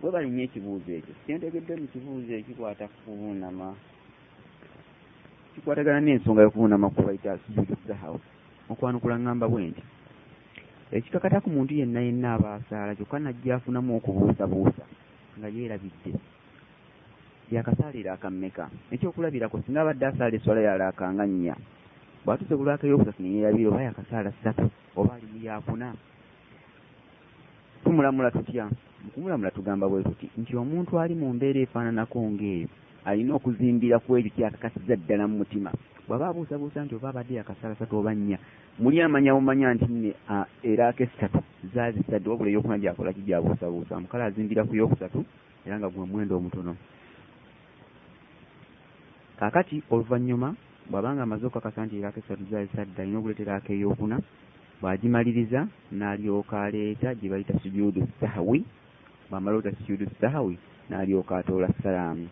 bwe balinnya ekibuuzo ekyo kyentegedde mu kibuuzo ekikwata kubuunama kikwatagana n'ensonga y'okubuunama ku bayita sujudu zahawu okwanukula ngamba bwe nti ekikakata ku muntu yenna yenna aba asaala kyokka najja afunamu okubuusabuusa nga yeerabidde. Yakasaalira akammeka. Ekyokulabirako singa abadde asaala eswala yalaakanga nnya bw'atuuse ku lwaka ey'okusatu ne yeerabira oba yakasaala ssatu oba ali mu yakuna tumulamula tutya? Mukumulamula tugamba bwe tuti nti omuntu ali mu mbeera efaananako ng'eyo alina okuzimbira ku ekyo kyakakasiza ddala mu mutima. Bw'aba abuusabuusa nti oba abadde yakasaala satu oba nnya muli amanya bumanya nti nne ah, eraako essatu zaazisadde wabula eyokuna gyakola ki? Gyabuusabuusa. Mukale azimbira ku yokusatu era nga gwe mwendo omutono. Kaakati oluvannyuma bw'abanga amaze okukakasa nti eraako essatu zaazisadde alina okuleeteraako eyokuna bw'agimaliriza n'alyoka aleeta gye bayita sujuudu sahawi bw'amala ota sujuudu sahawi n'alyoka atoola salaamu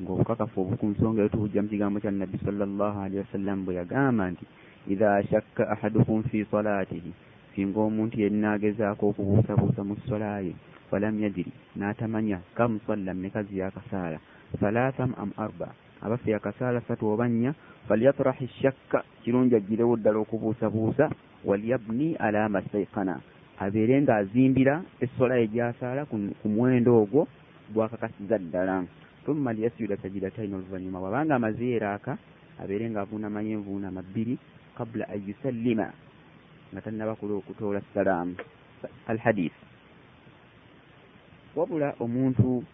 ng'obukakafu obu ku nsonga eyo tubujja mu kigambo kya nabbi sallallahu alaihi wasallam bwe yagamba nti idha shakka ahadukum fi salaatihi singa omuntu yenna agezaako okubuusabuusa mu sola ye falam yadiri n'atamanya kam salla mmekazi yakasaala salaasam am arba abaffe yakasaala satu oba nnya falyatrahi shakka kirungi agirewo ddala okubuusabuusa walyabni ala mastaikana abeere ng'azimbira essola ye gy'asaala ku muwendo ogwo gwakakasiza ddala thumma liyasjuda sajidataini oluvannyuma bw'abanga amaze eraaka abeere ng'avuunamayo envuunama bbiri qabula an yusallima nga tannaba kula okutoola salaamu alhadith wabula omuntu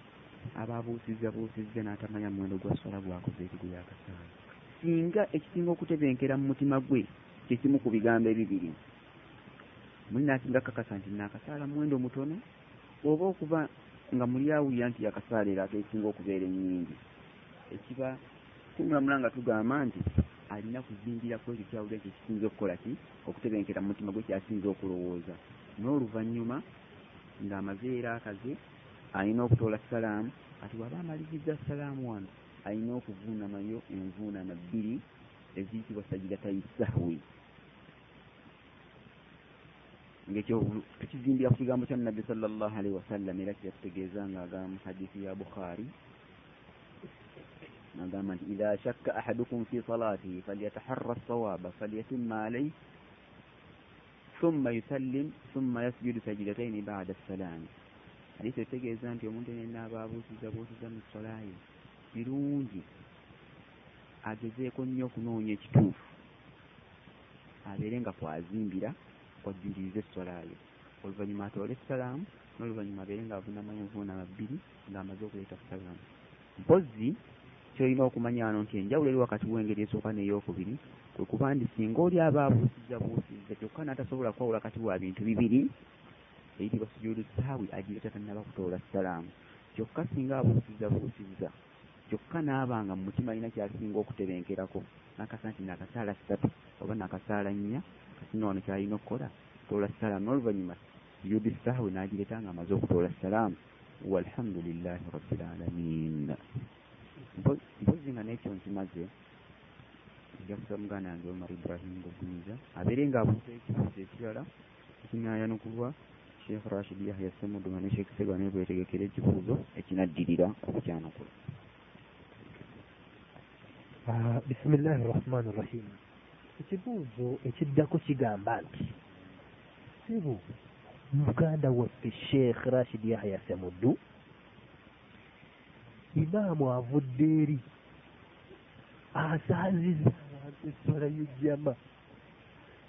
aba abuusizza buusizza n'atamanya muwendo gwa sola gwakoze ekigu yakasaala singa ekisinga okutebenkera mu mutima gwe kyekimu ku bigambo ebibiri muli nasinga kakasa nti naakasaala muwendo mutono oba okuba nga muli awulira nti yakasaala era akesinga okubeera ennyingi. Ekiba tumulamula nga tugamba nti alina kuzimbira ku ekyo kyawulira ekyo kisinza okukola ki? Okutebenkera mu mutima gwe kyasinza okulowooza. N'oluvannyuma ng'amaze era akaze alina okutoola salaamu ati bw'aba amaliriza salaamu wano alina okuvuunamayo envuunama bbiri eziyitibwa sajidatayi sahwi ngekyo tukizimbira ku kigambo kya nabbi sallallahu alaihi wasallam era kyatutegeeza ng'agamba mu hadithi ya bukhari. Agamba nti idha shakka ahadukum fi salatihi falyataharra sawaba falyatimma alayhi thumma yusallim thumma yasjudu sajidataini ba'da salaami hadithi etegeeza nti omuntu yenna aba abuusiza buusiza mu solaye kirungi agezeeko nnyo okunoonya ekituufu abeere nga kwazimbira kwajjuliriza essolayo oluvannyuma atoole essalaamu n'oluvannyuma abeere ng'avuunamayo envuunama bbiri ng'amaze okuleeta salaamu mpozi kyolina okumanya wano nti enjawulo eri wakati w'engeri esooka n'eyokubiri kwe kuba nti singa oli aba abuusiza buusiza kyokka n'atasobola kwawula kati wa bintu bibiri eyitibwa sujuudu saawi agireeta tannaba kutoola salaamu kyokka singa abuusiza buusiza kyokka n'abanga mu mutima alina kyasinga okutebenkerako nakasa nti nakasaala ssatu oba nakasaala nnya kasina wano kyalina okukola kutoola salaamu n'oluvannyuma sujuudu saawi n'agireeta nga amaze okutoola salaamu walhamdulillahi rabbil alamin. Mpozi nga n'ekyo nkimaze nja kusaba muganda yange omar ibrahim buguniza abeere ng'abuuza ekibuuzo ekirala ekinaayanukulwa sheekh rashid yahya semudu nga ne sheekh sega naye bwetegekera ekibuuzo ekinaddirira okukyanukula Ah, bisimillahi rahmani rahim ekibuuzo ekiddako kigamba nti sibu muganda waffe sheekh rashid yahya semuddu imaamu avudde eri asaaziza abantu eswala y'ejjama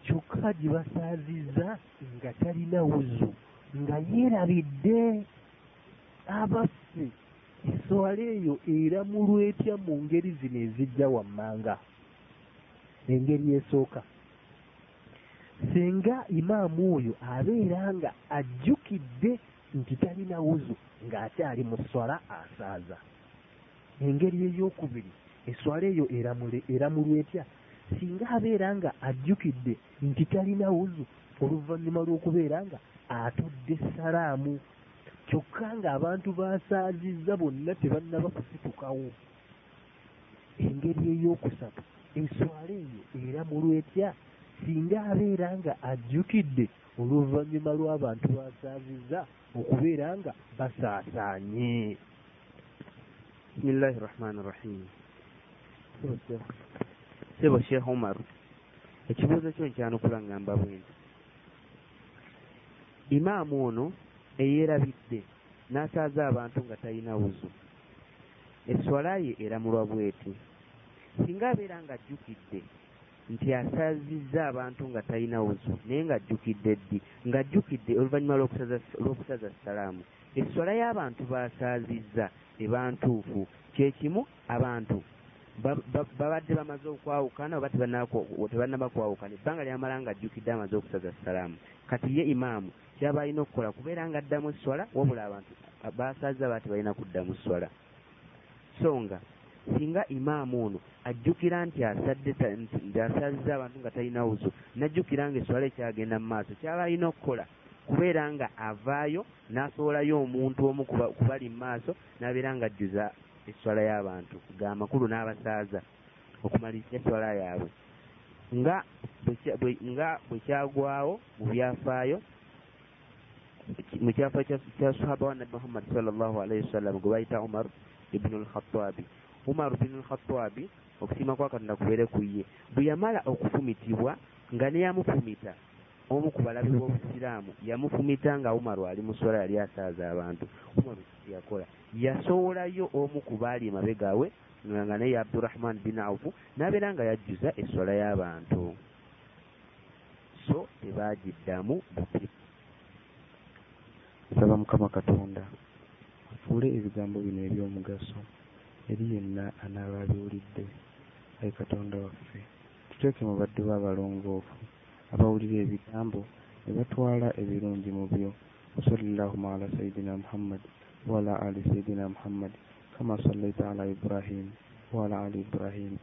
kyokka gye basaaziza nga talina wuzu nga yeerabidde abaffe eswala eyo eramulwa etya mu ngeri zino ezijja wammanga engeri esooka. Singa imaamu oyo abeera nga ajjukidde nti talina wuzu ng'akyali mu swala asaaza. Engeri ey'okubiri eswala eyo eramulwa etya singa abeera nga ajjukidde nti talina wuzu oluvannyuma lw'okubeera nga atudde salaamu. Kyokka ng'abantu basaazizza bonna tebannaba kusitukawo. Engeri ey'okusatu eswala eyo eramulwa etya singa abeera nga ajjukidde oluvannyuma lw'abantu basaazizza okubeera nga basaasaanye. Bisimillahi rahmani rahim. Sebo sheekh omar ekibuuzo kyo nkyanukula ngamba bwe nti imaamu ono eyeerabidde n'asaaza abantu nga talina wuzu eswala ye eramulwa bweti singa abeera nga ajjukidde nti asaazizza abantu nga talina wuzu naye ng'ajjukidde ddi? Ng'ajjukidde oluvannyuma lw'okusaza salaamu. Eswala y'abantu basaazizza ebantuufu kyekimu abantu. Babadde bamaze okwawukana oba tebannaba kwawukana ebbanga lyamala nga ajjukidde amaze okusaza salaamu. Kati ye imaamu kyaba alina okukola kubeera nga addamu swala wabula abantu basaaza baa tebalina kuddamu swala so nga singa imaamu ono ajjukira nti asadde nti asaaziza abantu nga talina wuzu najjukira nga eswala ekyagenda mu maaso kyaba alina okukola kubeera nga avaayo n'asowolayo omuntu omu kubali mu maaso n'abeera nga ajjuza eswala y'abantu ga makulu n'abasaaza okumaliriza eswala yaabwe. Nga nga bwe kyagwawo mu byafaayo mu kyafaayo kya sahaba wa nabi muhammad sallallahu alaihi wasallam gwe bayita umar ibnu lkhatabi umar binu lkhatabi okusiima kwa katonda kubeere ku ye. Bwe yamala okufumitibwa nga neyamufumita omu ku balabi b'obusiraamu yamufumita nga umaru ali mu swala yali asaaza abantu. Umaru yakola yasowolayo omu ku baali emabega we nga naye abdurahman bin aufu n'abeera nga yajjuza eswala y'abantu. So tebagiddamu buti. Nsaba mukama katonda afuule ebigambo bino eby'omugaso eri yenna anaaba abiwulidde ayi katonda waffe. Tuteeke mu baddu be abalongoofu abawulira ebigambo ne batwala ebirungi mu byo. Wasallillahuma ala sayidina muhammad waala ali sayidina muhammad kama sallaita ala ibrahim waala ali ibrahim.